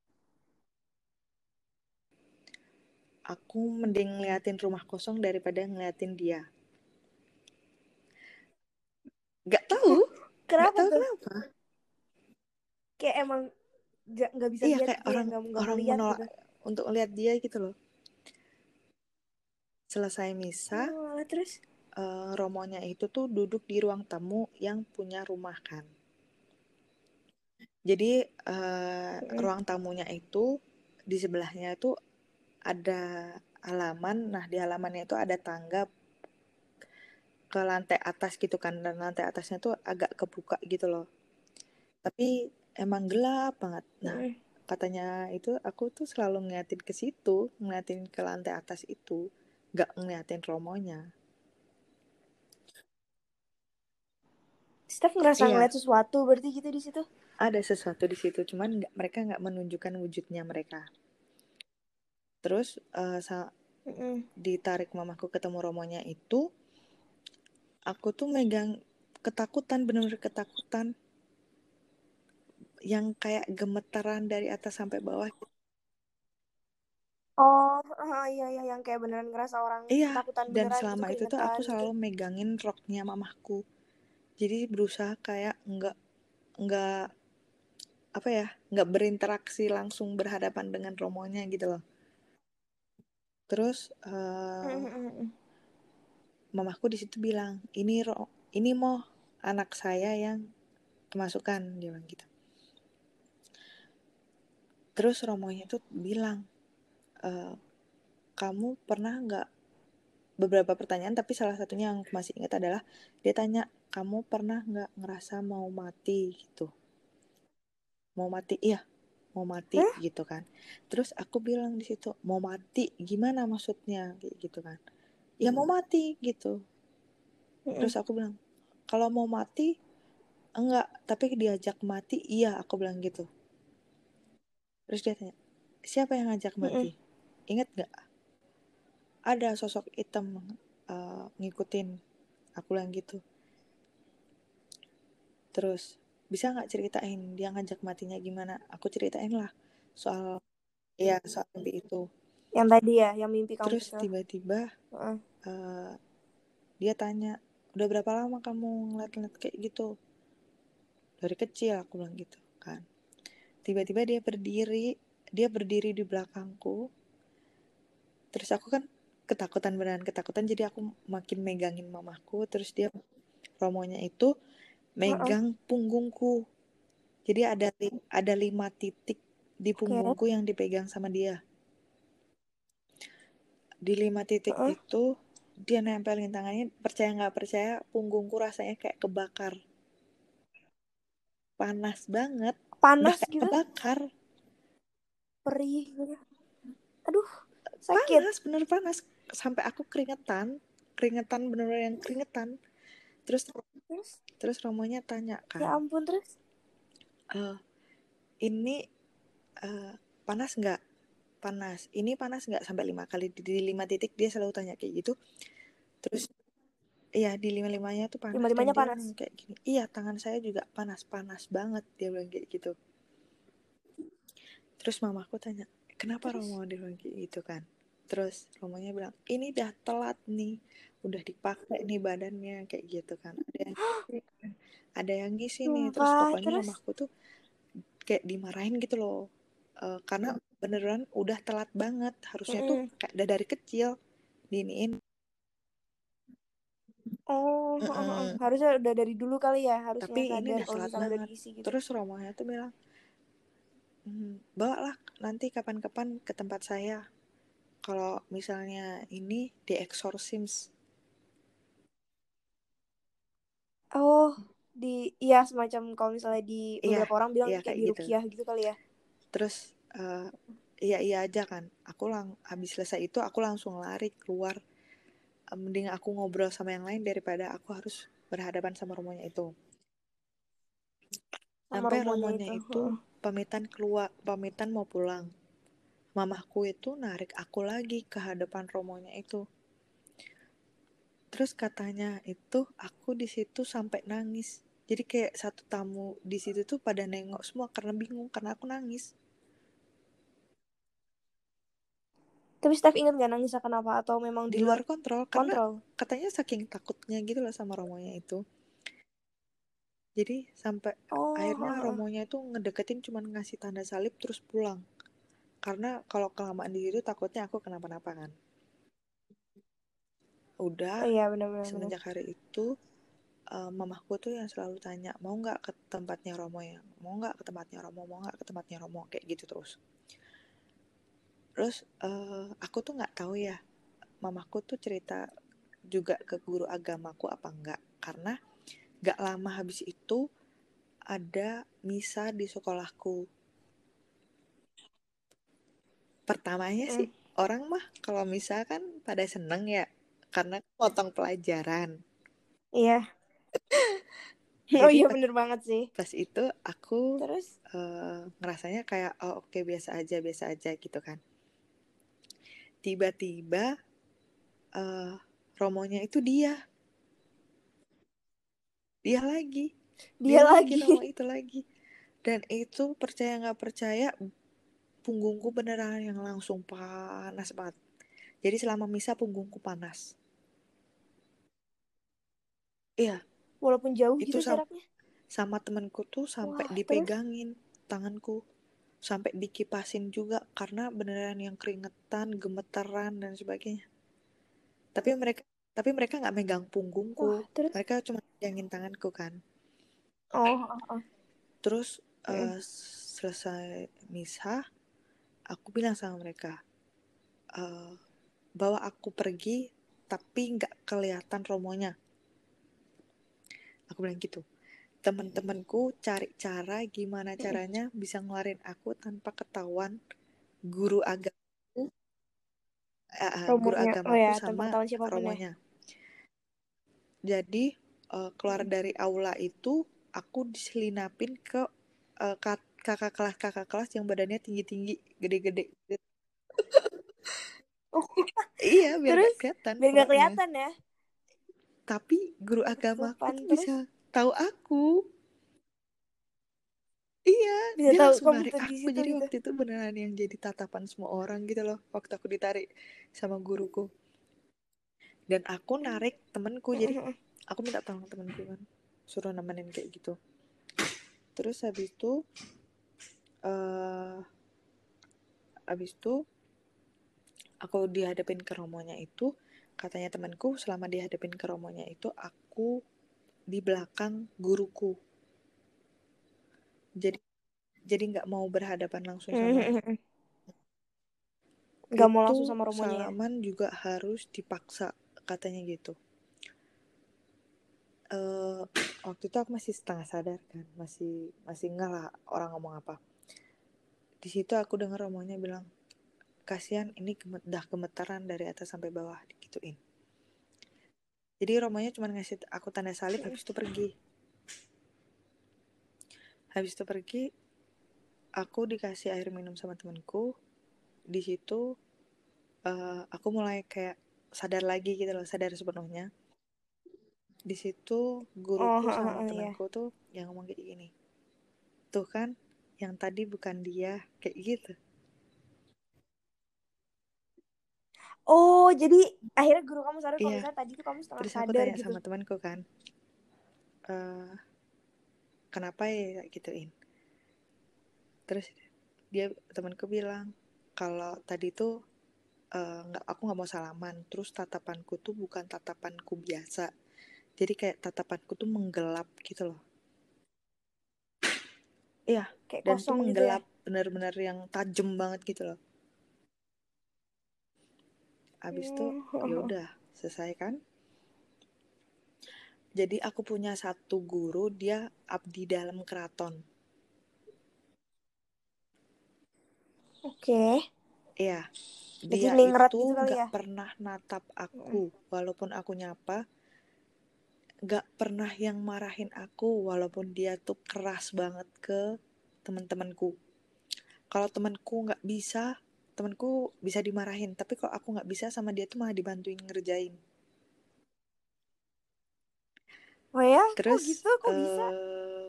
aku mending ngeliatin rumah kosong daripada ngeliatin dia nggak tahu Kenapa tahu tuh? kenapa Kayak emang nggak bisa iya lihat kayak orang nggak nggak orang lihat menolak gitu. untuk ngeliat dia gitu loh selesai misa Oh, terus? eh, romonya itu tuh duduk di ruang tamu yang punya rumah kan jadi eh, Mm-mm. ruang tamunya itu di sebelahnya itu ada halaman nah di halamannya itu ada tangga ke lantai atas gitu kan dan lantai atasnya tuh agak kebuka gitu loh. Tapi emang gelap banget. Nah Mm-mm. katanya itu aku tuh selalu ngeliatin ke situ ngeliatin ke lantai atas itu gak ngeliatin romonya. Steph ngerasa iya. ngeliat sesuatu berarti gitu di situ? ada sesuatu di situ cuman nggak mereka nggak menunjukkan wujudnya mereka. Terus eh, sa- ditarik mamaku ketemu romonya itu aku tuh megang ketakutan bener-bener ketakutan yang kayak gemetaran dari atas sampai bawah Oh, ah, iya iya yang kayak beneran ngerasa orang iya ketakutan dan beneran gitu selama itu tuh keringetan aku gitu. selalu megangin roknya mamaku jadi berusaha kayak nggak nggak apa ya nggak berinteraksi langsung berhadapan dengan romonya gitu loh terus Mm-mm. Mamaku di situ bilang ini ro ini mau anak saya yang kemasukan dia bilang gitu. Terus romonya tuh bilang "Eh, kamu pernah nggak beberapa pertanyaan tapi salah satunya yang masih ingat adalah dia tanya kamu pernah nggak ngerasa mau mati? Gitu. Mau mati? Iya mau mati huh? gitu kan. Terus aku bilang di situ mau mati? Gimana maksudnya? Gitu kan ya mau mati gitu. Terus aku bilang kalau mau mati enggak tapi diajak mati iya aku bilang gitu. Terus dia tanya siapa yang ngajak mati? Inget gak ada sosok hitam uh, ngikutin aku bilang gitu. Terus bisa nggak ceritain dia ngajak matinya gimana? Aku ceritain lah soal ya soal mimpi itu yang tadi ya yang mimpi kamu terus tiba-tiba uh. uh, dia tanya udah berapa lama kamu ngeliat-ngeliat kayak gitu? Dari kecil aku bilang gitu kan. Tiba-tiba dia berdiri dia berdiri di belakangku. Terus aku kan ketakutan beneran ketakutan jadi aku makin megangin mamaku. Terus dia romonya itu megang uh -uh. punggungku. Jadi ada li ada lima titik di punggungku okay. yang dipegang sama dia di lima titik uh -uh. itu dia nempelin tangannya percaya nggak percaya punggungku rasanya kayak kebakar. Panas banget. Panas gitu? kebakar. Perih. Gitu aduh sakit. Panas bener panas. Sampai aku keringetan keringetan bener-bener yang keringetan. Terus terus? terus romonya tanya kan ya ampun terus? Uh, ini uh, panas nggak panas. Ini panas nggak sampai lima kali di, lima titik dia selalu tanya kayak gitu. Terus iya di lima limanya tuh panas. Lima limanya panas? kayak gini. Iya tangan saya juga panas panas banget dia bilang kayak gitu. Terus mamaku tanya kenapa terus? Romo dia bilang kayak gitu kan. Terus Romonya bilang ini udah telat nih udah dipakai nih badannya kayak gitu kan. Ada yang (gasps) ada yang ngisi nih. Terus pokoknya terus? mamaku tuh kayak dimarahin gitu loh. Uh, karena beneran udah telat banget harusnya mm. tuh kayak dari kecil diniin oh mm -mm. harusnya udah dari dulu kali ya harusnya tapi ini udah telat banget gitu. terus romonya tuh bilang hmm, bawa lah nanti kapan-kapan ke tempat saya kalau misalnya ini di exorcism oh di iya semacam kalau misalnya di iya, beberapa iya, orang bilang iya, kayak, kayak di gitu. gitu kali ya terus uh, iya iya aja kan. Aku lang habis selesai itu aku langsung lari keluar. Uh, mending aku ngobrol sama yang lain daripada aku harus berhadapan sama romonya itu. Sama sampai romonya, itu, itu pamitan keluar pamitan mau pulang. Mamahku itu narik aku lagi ke hadapan romonya itu. Terus katanya itu aku di situ sampai nangis. Jadi kayak satu tamu di situ tuh pada nengok semua karena bingung karena aku nangis Tapi Steph inget gak nangisnya kenapa atau memang di luar kontrol? Kontrol. Karena katanya saking takutnya gitu loh sama Romonya itu. Jadi sampai oh, akhirnya Romonya itu ngedeketin cuma ngasih tanda salib terus pulang. Karena kalau kelamaan di situ takutnya aku kenapa-napa kan. Udah. Oh, iya benar-benar. Semenjak hari itu uh, mamahku tuh yang selalu tanya mau nggak ke tempatnya Romo ya, mau nggak ke tempatnya Romo, mau nggak ke tempatnya Romo kayak gitu terus terus uh, aku tuh nggak tahu ya mamaku tuh cerita juga ke guru agamaku apa enggak karena gak lama habis itu ada misa di sekolahku. Pertamanya mm. sih orang mah kalau misa kan pada seneng ya karena potong pelajaran. Iya. (laughs) Oh iya bener banget sih. pas itu aku terus? uh, ngerasanya kayak oh oke okay, biasa aja biasa aja gitu kan tiba-tiba uh, Romonya itu dia. Dia lagi. Dia, dia lagi nama itu lagi. Dan itu percaya nggak percaya punggungku beneran yang langsung panas banget. Jadi selama misa punggungku panas. Iya. Walaupun jauh itu gitu sama, sama temenku tuh sampai Wah, dipegangin terus? tanganku sampai dikipasin juga karena beneran yang keringetan, gemeteran dan sebagainya. Tapi mereka tapi mereka nggak megang punggungku. Wah, terus? Mereka cuma pegangin tanganku kan. Oh, oh, oh. Terus uh, selesai misa, aku bilang sama mereka, uh, bawa aku pergi tapi nggak kelihatan romonya aku bilang gitu teman-temanku cari cara gimana caranya bisa ngeluarin aku tanpa ketahuan guru agamaku uh, guru Romonya. agamaku Oh ya, sama ya. romonya jadi uh, keluar dari aula itu aku diselinapin ke uh, kak- kakak kelas kakak kelas yang badannya tinggi-tinggi gede-gede Oh, iya biar Terus? gak kelihatan biar pokoknya. kelihatan ya. tapi guru agama tuh terus? bisa tahu aku. Iya Bisa dia tahu langsung narik aku. situ jadi gitu. waktu itu beneran yang jadi tatapan semua orang gitu loh waktu aku ditarik sama guruku. Dan aku narik temenku jadi aku minta tolong temenku kan suruh nemenin kayak gitu. Terus habis itu eh habis itu aku dihadapin ke romonya itu katanya temanku selama dihadapin ke romonya itu aku di belakang guruku. Jadi jadi nggak mau berhadapan langsung sama (laughs) Gak mau langsung sama romonya ya. salaman juga harus dipaksa katanya gitu. Eh waktu itu aku masih setengah sadar kan masih masih nggak lah orang ngomong apa. Di situ aku dengar romonya bilang kasihan ini gemet, dah gemetaran dari atas sampai bawah digituin jadi romonya cuma ngasih aku tanda salib habis itu pergi. Habis itu pergi aku dikasih air minum sama temanku. Di situ eh, aku mulai kayak sadar lagi gitu loh sadar sepenuhnya. Di situ guruku Oh, sama iya. temanku tuh yang ngomong kayak gini. Tuh kan yang tadi bukan dia kayak gitu Oh, jadi akhirnya guru kamu sadar kalau Iya. misalnya tadi tuh kamu setengah terus aku sadar tanya gitu. sama temanku kan eh kenapa ya gituin terus dia temanku bilang kalau tadi tuh eh, nggak aku nggak mau salaman terus tatapanku tuh bukan tatapanku biasa jadi kayak tatapanku tuh menggelap gitu loh iya Kayak dan tuh kosong gitu ya. menggelap benar-benar yang tajam banget gitu loh habis itu Hmm. ya udah selesai kan jadi aku punya satu guru dia abdi dalam keraton Oke. Iya, Jadi dia ningrat itu gitu nggak ya? pernah natap aku, walaupun aku nyapa, nggak pernah yang marahin aku, walaupun dia tuh keras banget ke teman-temanku. Kalau temanku nggak bisa, temanku bisa dimarahin, tapi kalau aku nggak bisa sama dia tuh malah dibantuin ngerjain. Oh ya? Terus, kok gitu? Kok bisa? eh,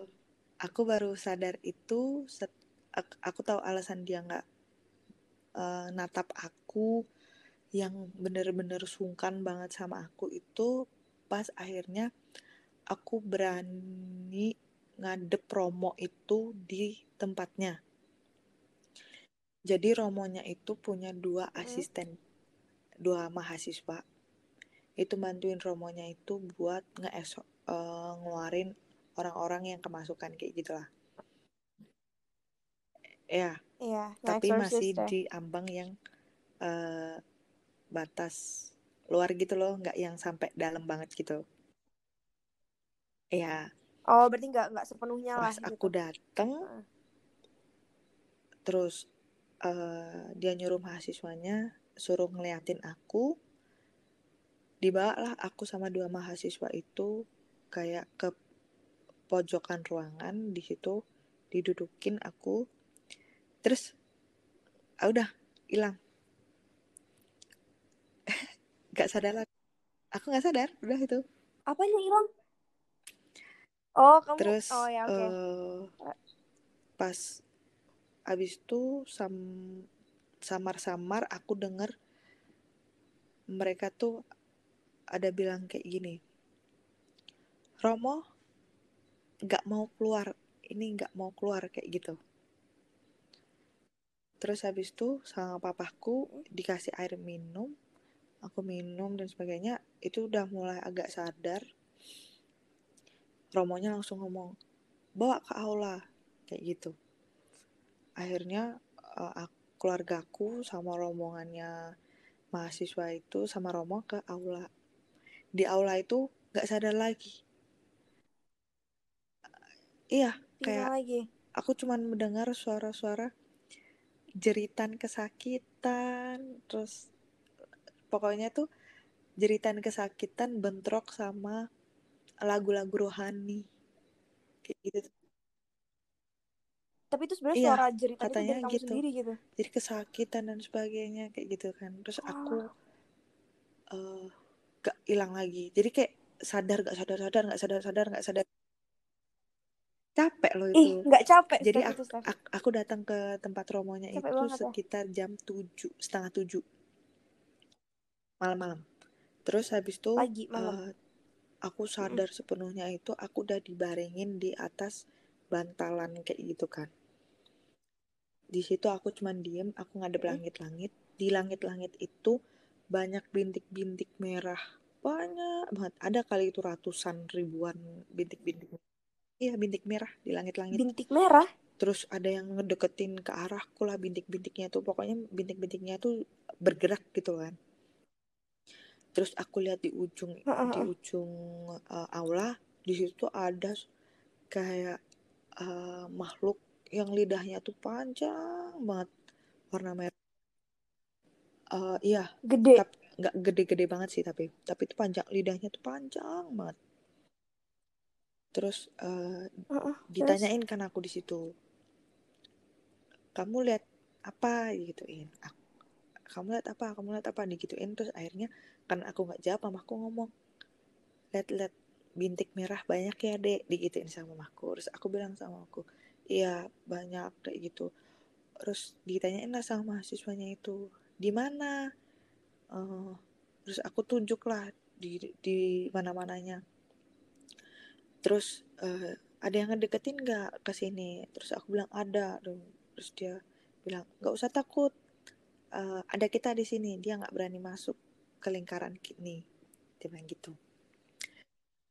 aku baru sadar itu, set- ak- aku tahu alasan dia nggak eh, natap aku, yang bener-bener sungkan banget sama aku itu pas akhirnya aku berani ngadep Romo itu di tempatnya. Jadi Romonya itu punya dua Hmm. asisten, dua mahasiswa. Itu bantuin Romonya itu buat ngeesok eh, ngeluarin orang-orang yang kemasukan kayak gitulah. Ya, Iya, tapi masih ya. di ambang yang eh, batas luar gitu loh, nggak yang sampai dalam banget gitu. Ya, Oh, berarti nggak nggak sepenuhnya lah pas gitu. aku dateng, Heeh. terus eh, dia nyuruh mahasiswanya suruh ngeliatin aku, dibawalah aku sama dua mahasiswa itu kayak ke pojokan ruangan di situ didudukin aku, terus ah udah hilang, (laughs) nggak sadar lagi. Aku nggak sadar, udah itu. Apanya hilang? Oh, kamu Terus Oh ya, oke. eh, pas abis itu sam samar-samar aku denger mereka tuh ada bilang kayak gini, Romo nggak mau keluar, ini nggak mau keluar kayak gitu. Terus habis itu sama papaku dikasih air minum, aku minum dan sebagainya, itu udah mulai agak sadar. Romonya langsung ngomong, bawa ke aula, kayak gitu. Akhirnya eh, ak- keluargaku sama rombongannya mahasiswa itu sama Romo ke aula. Di aula itu nggak sadar lagi. Iya kayak lagi. aku cuman mendengar suara-suara jeritan kesakitan terus pokoknya tuh jeritan kesakitan bentrok sama lagu-lagu rohani. Kayak gitu tapi itu sebenarnya iya, suara jeritan katanya itu dari kamu gitu. sendiri gitu jadi kesakitan dan sebagainya kayak gitu kan terus oh. aku uh, gak hilang lagi jadi kayak sadar gak sadar sadar gak sadar sadar gak sadar capek loh itu ih nggak capek jadi aku, aku, aku datang ke tempat romonya capek itu ya? sekitar ya? jam tujuh setengah tujuh malam-malam terus habis itu Pagi, malam. Uh, aku sadar mm. sepenuhnya itu aku udah dibarengin di atas bantalan kayak gitu kan di situ aku cuman diem aku ngadep langit-langit. Di langit-langit itu banyak bintik-bintik merah banyak banget. Ada kali itu ratusan ribuan bintik-bintik iya bintik merah di langit-langit. Bintik merah? Terus ada yang ngedeketin ke arahku lah bintik-bintiknya tuh. Pokoknya bintik-bintiknya tuh bergerak gitu kan. Terus aku lihat di ujung uh -uh. di ujung uh, aula di situ ada kayak uh, makhluk yang lidahnya tuh panjang banget. Warna merah. Uh, iya gede. tapi nggak gede-gede banget sih tapi tapi itu panjang lidahnya tuh panjang banget. Terus uh, uh -uh, ditanyain terus? kan aku di situ kamu lihat apa? Gituin aku kamu lihat apa? Kamu lihat apa? Digituin terus akhirnya kan aku nggak jawab mamaku ngomong lihat-lihat bintik merah banyak ya dek. Digituin sama mamaku. Terus aku bilang sama aku iya banyak kayak gitu. Terus ditanyain lah sama mahasiswanya itu di mana? Uh, terus aku tunjuk lah di di mana mananya terus uh, ada yang ngedeketin nggak ke sini? Terus aku bilang ada terus dia bilang nggak usah takut. Uh, ada kita di sini. Dia nggak berani masuk ke lingkaran kini. Dia bilang gitu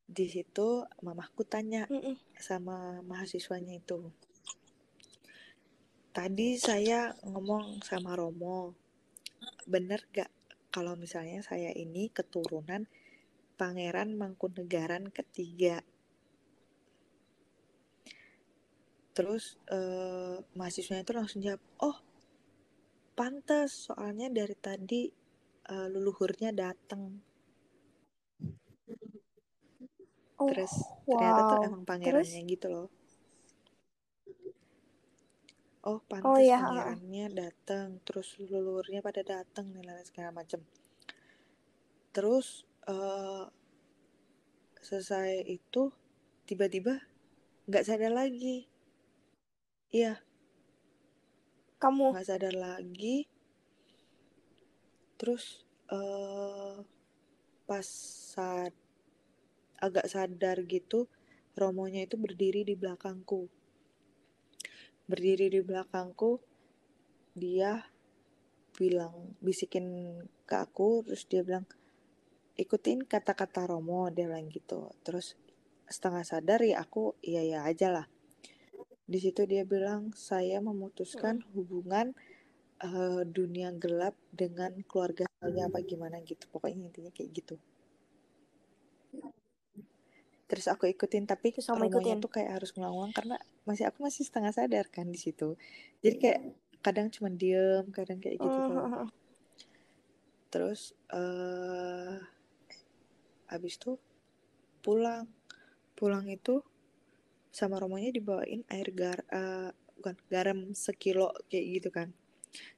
di situ mamaku tanya mm -mm. sama mahasiswanya itu. Tadi saya ngomong sama Romo bener gak kalau misalnya saya ini keturunan Pangeran Mangkunegaran ketiga? Terus uh, mahasiswanya itu langsung jawab oh pantas soalnya dari tadi uh, leluhurnya datang oh, terus wow. ternyata tuh emang pangerannya terus? gitu loh oh pantas oh, iya. pangerannya datang terus leluhurnya pada datang nih lain segala macem terus uh, selesai itu tiba-tiba nggak sadar lagi iya kamu nggak sadar lagi terus uh, pas saat agak sadar gitu Romonya itu berdiri di belakangku. Berdiri di belakangku dia bilang bisikin ke aku terus dia bilang ikutin kata-kata Romo dia bilang gitu. Terus setengah sadar ya aku iya ya aja lah. Di situ dia bilang saya memutuskan hubungan uh, dunia gelap dengan keluarga saya apa gimana gitu. Pokoknya intinya kayak gitu terus aku ikutin tapi Sama romonya tuh kayak harus ngelawan karena masih aku masih setengah sadar kan di situ. Jadi kayak kadang cuma diem kadang kayak gitu uh, terus uh, abis itu pulang. Pulang itu sama romonya dibawain air gar uh, bukan garam sekilo kayak gitu kan.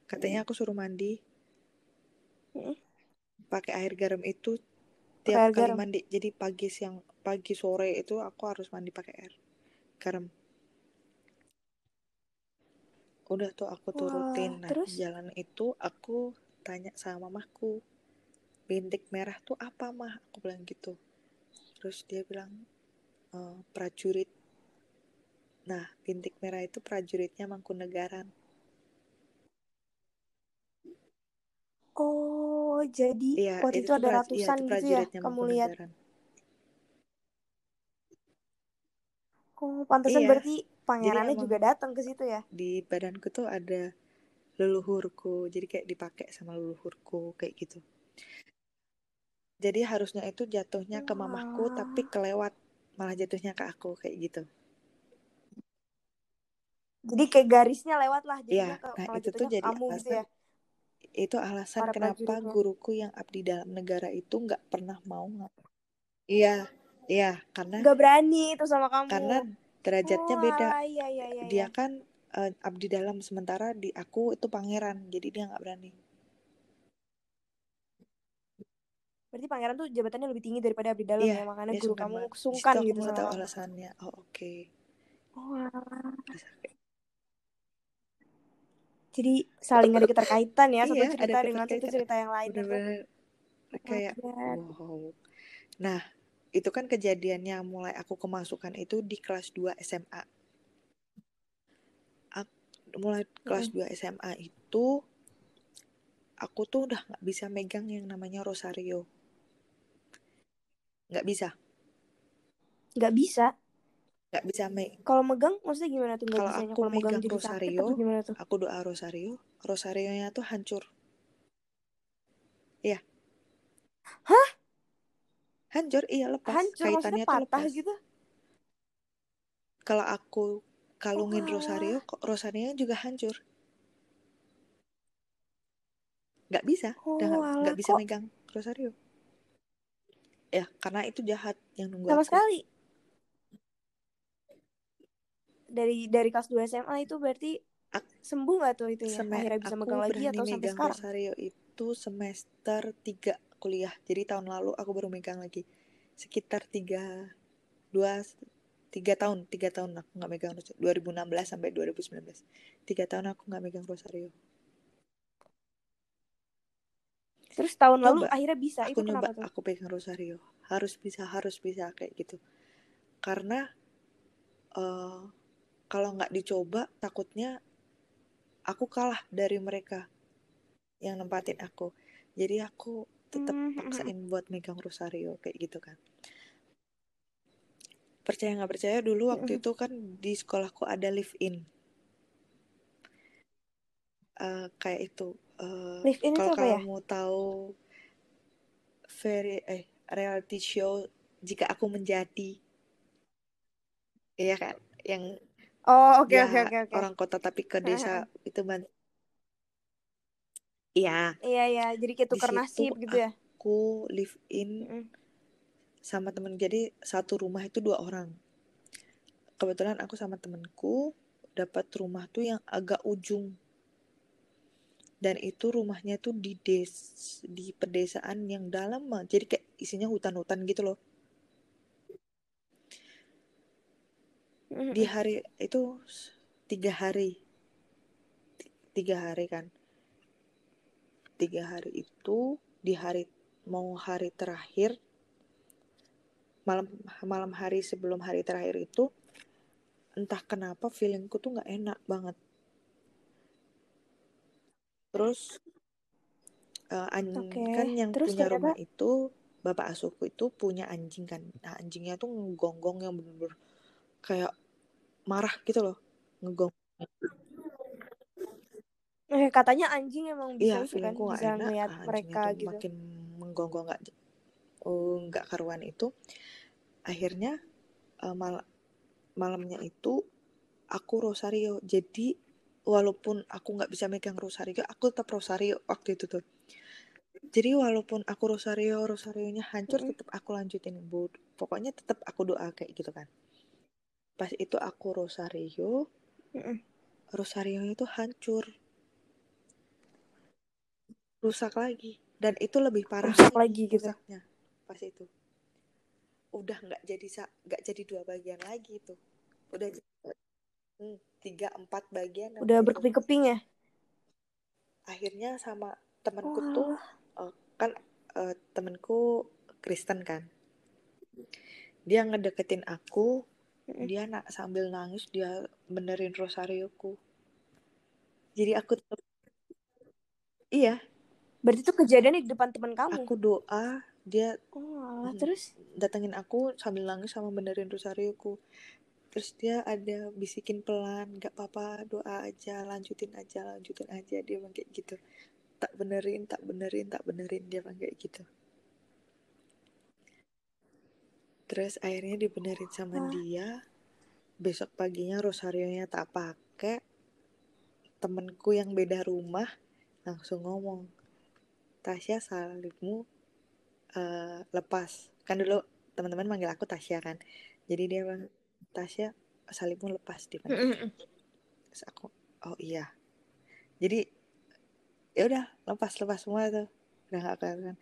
Katanya aku suruh mandi. Pakai air garam itu tiap air kali garam. mandi jadi pagi siang pagi sore itu aku harus mandi pakai air. Garam. Udah tuh aku turutin. Nah terus? jalan itu aku tanya sama mamaku bintik merah tuh apa mah? Aku bilang gitu. Terus dia bilang e, prajurit. Nah bintik merah itu prajuritnya Mangkunegaran Oh, jadi iya, waktu itu, itu ada iya, ratusan iya, gitu ya kamu lihat. Oh, pantesan iya, berarti pangerannya emang, juga datang ke situ ya? Di badanku tuh ada leluhurku. Jadi kayak dipakai sama leluhurku kayak gitu. Jadi harusnya itu jatuhnya ke mamaku tapi kelewat. Malah jatuhnya ke aku kayak gitu. Jadi kayak garisnya lewat lah ya, ke, nah itu tuh jadi kamu alasan, gitu ya? Itu alasan Para kenapa guruku yang abdi dalam negara itu nggak pernah mau iya iya karena nggak berani itu sama kamu. karena derajatnya oh, beda. iya, iya, iya, dia iya. kan uh, abdi dalam sementara di aku itu pangeran jadi dia nggak berani. Berarti pangeran tuh jabatannya lebih tinggi daripada abdi dalam iya, ya makanya guru kamu sungkan gitu tahu alasannya. Oh oke. Okay. oh, jadi saling ada keterkaitan ya (laughs) satu iya, cerita dengan satu cerita yang lain bener-bener kayak wow. Nah itu kan kejadiannya mulai aku kemasukan itu di kelas 2 SMA mulai kelas mm. 2 SMA itu aku tuh udah nggak bisa megang yang namanya rosario. Nggak bisa. Nggak bisa? Nggak bisa me kalau megang maksudnya gimana tuh? Kalau aku kalo megang, rosario tuh? aku doa rosario rosarionya tuh hancur. Iya. Hah hancur iya lepas. Hancur, kaitannya tuh lepas. gitu? Kalau aku kalungin oh. rosario kok rosario juga hancur? Nggak bisa. Oh, udah nggak bisa kok. megang rosario. Ya karena itu jahat yang nunggu sama aku. sekali. Dari dari kelas 2 SMA itu berarti sembuh gak tuh itu ya akhirnya bisa megang lagi atau sampai sekarang? Rosario itu semester 3 kuliah. Jadi tahun lalu aku baru megang lagi. Sekitar tiga dua tiga tahun tiga tahun aku nggak megang Rosario. 2016 sampai 2019 tiga tahun aku nggak megang Rosario. Terus tahun Coba, lalu akhirnya bisa aku itu nyoba tuh? aku pegang rosario. Harus bisa harus bisa kayak gitu. Karena uh, kalau nggak dicoba takutnya aku kalah dari mereka yang nempatin aku. Jadi aku tetap mm -hmm. paksain buat megang rosario kayak gitu kan. Percaya nggak percaya dulu waktu itu kan di sekolahku ada live in uh, kayak itu uh, kalau kamu ya? mau tahu very eh reality show jika aku menjadi. Iya kan? Yang oh oke oke oke orang kota tapi ke desa itu iya. Iya iya. Jadi kayak tukar nasib gitu ya? aku live in mm sama temen. Jadi satu rumah itu dua orang. Kebetulan aku sama temenku dapat rumah tuh yang agak ujung. Dan itu rumahnya tuh di des di pedesaan yang dalam jadi kayak isinya hutan-hutan gitu loh. Di hari itu tiga hari. Tiga hari kan tiga hari itu di hari mau hari terakhir malam malam hari sebelum hari terakhir itu entah kenapa feelingku tuh nggak enak banget. Terus uh, okay. kan yang terus punya rumah itu bapak asuhku itu punya anjing kan. Nah anjingnya tuh ngegonggong yang bener-bener kayak marah gitu loh ngegong eh katanya anjing emang bisa iya, kan bisa enak, ngeliat ah, mereka gitu. makin menggonggong nggak oh nggak karuan itu. Akhirnya uh, mal malamnya itu aku rosario. Jadi walaupun aku nggak bisa megang rosario aku tetap rosario waktu itu tuh. Jadi walaupun aku rosario rosarionya hancur mm -hmm. tetap aku lanjutin bu pokoknya tetap aku doa kayak gitu kan. Pas itu aku rosario mm -hmm. rosario itu hancur rusak lagi. Dan itu lebih parah rusak lagi gitu. rusaknya pas itu. Udah nggak jadi nggak jadi dua bagian lagi itu. Udah hmm, tiga empat bagian udah berkeping-keping ya? Akhirnya sama temanku oh. tuh uh, kan uh, temanku Kristen kan. Dia ngedeketin aku dia nak sambil nangis dia benerin rosarioku. Jadi aku tetap iya berarti itu kejadian di depan teman kamu? Aku doa dia oh, terus? datengin aku sambil nangis sama benerin rosarioku terus dia ada bisikin pelan nggak apa-apa doa aja lanjutin aja lanjutin aja dia bilang kayak gitu. Tak benerin tak benerin tak benerin dia bilang kayak gitu. Terus akhirnya dibenerin sama Wah. dia. Besok paginya rosarionya tak pakai. Temenku yang beda rumah langsung ngomong Tasya salibmu uh, lepas. Kan dulu teman-teman manggil aku Tasya kan. Jadi dia bilang Tasya salibmu lepas di mana? Terus aku oh iya. Jadi ya udah lepas lepas semua tuh udah gak kelihatan.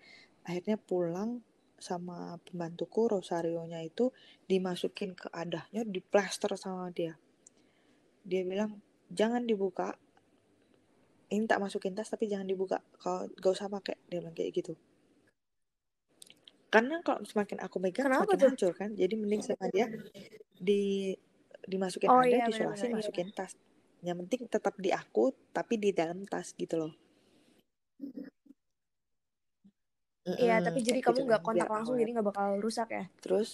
Akhirnya pulang sama pembantuku Rosarionya itu dimasukin ke adahnya diplaster sama dia. Dia bilang jangan dibuka ini tak masukin tas tapi jangan dibuka kalau gak usah pakai dia bilang kayak gitu karena kalau semakin aku megang Kenapa semakin tuh? hancur kan jadi mending sama dia di dimasukin Oh, ada iya, disolasi benar-benar, iya. masukin tas yang penting tetap di aku tapi di dalam tas gitu loh Iya, Mm-mm, tapi jadi kamu gitu nggak kan, kontak langsung, awet. jadi nggak bakal rusak ya? terus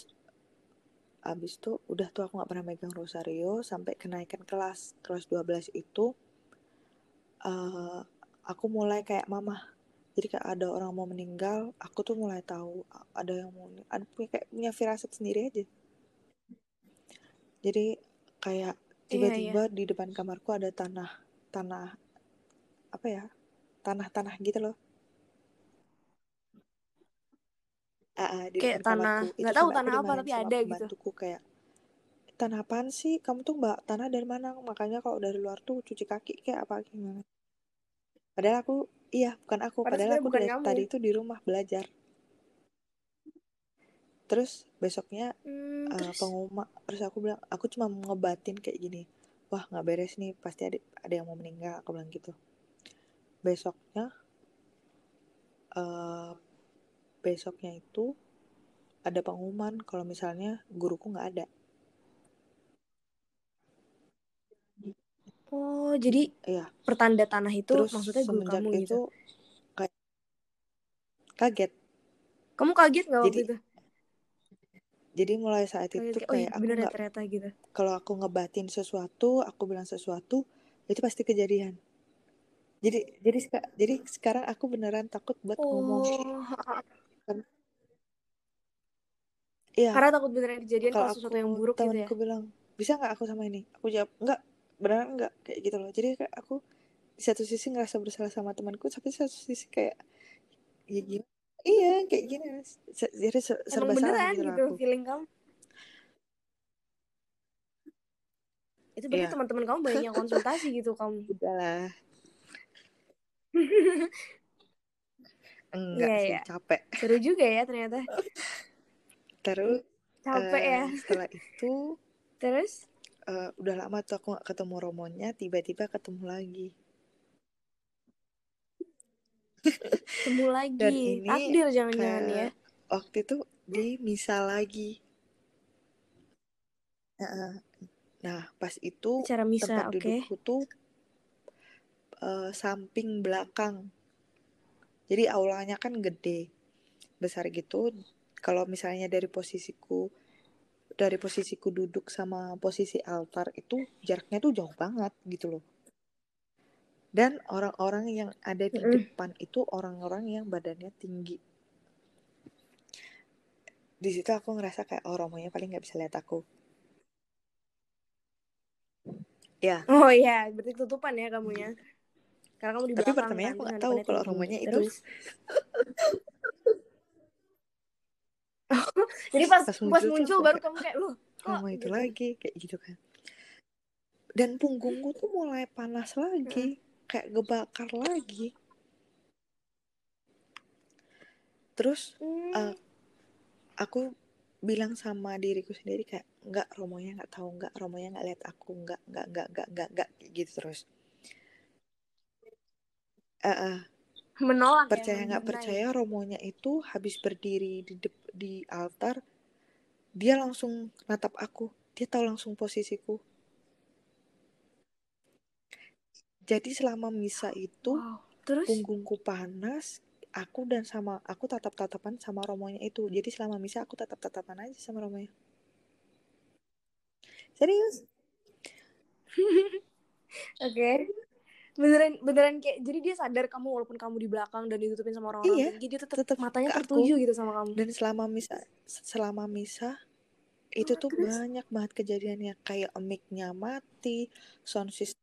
abis itu udah tuh aku nggak pernah megang rosario sampai kenaikan kelas kelas 12 itu eh aku mulai kayak mama jadi kayak ada orang mau meninggal aku tuh mulai tahu ada yang mau ada punya kayak punya firasat sendiri aja. Jadi kayak tiba-tiba di depan kamarku ada tanah tanah apa ya tanah-tanah gitu loh. Di Kayak depan tanah, nggak tahu tanah apa tapi ada gitu. kayak tanah apaan sih? Kamu tuh mbak tanah dari mana? Makanya kalau dari luar tuh cuci kaki kayak apa gimana? Padahal aku iya bukan aku. Padahal padahal aku dari kamu. tadi itu di rumah belajar. Terus besoknya Hmm, eh, terus? pengumuman terus aku bilang aku cuma ngebatin kayak gini. Wah nggak beres nih. Pasti ada ada yang mau meninggal aku bilang gitu. Besoknya eh besoknya itu ada pengumuman kalau misalnya guruku nggak ada oh jadi iya pertanda tanah itu terus maksudnya guru kamu itu gitu. kayak kaget Kamu kaget nggak waktu jadi itu? jadi mulai saat Kaget itu kayak, oh iya kayak aku bener ya nggak ternyata gitu. kalau aku ngebatin sesuatu aku bilang sesuatu itu pasti kejadian jadi jadi jadi sekarang aku beneran takut buat ngomong Oh, iya karena takut beneran kejadian kalau sesuatu aku yang buruk gitu ya. temanku bilang bisa nggak aku sama ini aku jawab enggak beneran enggak kayak gitu loh jadi kayak aku di satu sisi ngerasa bersalah sama temanku tapi di satu sisi kayak ya gimana iya kayak gini jadi se- serba Emang salah gitu gitu aku feeling kamu. Itu berarti Iya. teman-teman kamu banyak yang konsultasi gitu kamu. (laughs) udahlah enggak Iya, sih iya. capek Seru juga ya ternyata. terus Capek eh, ya. setelah itu Terus eh, udah lama tuh aku gak ketemu romonya tiba-tiba ketemu lagi ketemu (laughs) lagi. dan ini Takdir jangan-jangan ya. waktu itu di misa lagi Heeh. nah pas itu Cara misa, tempat oke. dudukku tuh eh, samping belakang jadi aulanya kan gede besar gitu kalau misalnya dari posisiku dari posisiku duduk sama posisi altar itu jaraknya tuh jauh banget gitu loh. Dan orang-orang yang ada di depan itu orang-orang yang badannya tinggi. Di situ aku ngerasa kayak oh romonya paling nggak bisa lihat aku. Ya. Oh iya, berarti ketutupan ya kamunya. Karena kamu di tapi pertamanya kan, aku nggak yang tahu kalau romonya itu Terus (laughs) (laughs) jadi pas Pas pas muncul muncul, tuh aku baru kayak, kamu kayak loh, kok romo itu gitu. lagi kayak gitu kan. Dan punggungku tuh mulai panas lagi kayak gebakar lagi. Terus Hmm, eh, aku bilang sama diriku sendiri kayak nggak romonya nggak tahu nggak romonya nggak lihat aku nggak nggak nggak nggak nggak nggak gitu terus. Eh, eh, menolak percaya ya, nggak mendinai. percaya romonya itu habis berdiri di dep- di altar dia langsung natap aku. Dia tahu langsung posisiku. Jadi selama misa itu Wow. Terus? punggungku panas aku dan sama aku tatap tatapan sama romonya itu. Jadi selama misa aku tatap tatapan aja sama romonya. Serius? (laughs) Oke. okay. Beneran beneran kayak jadi dia sadar kamu walaupun kamu di belakang dan ditutupin sama orang-orang iya, tinggi dia tetap, tetap matanya tertuju gitu sama kamu. Dan selama misa selama misa itu Oh, tuh terus? banyak banget kejadiannya kayak mic-nya mati sound system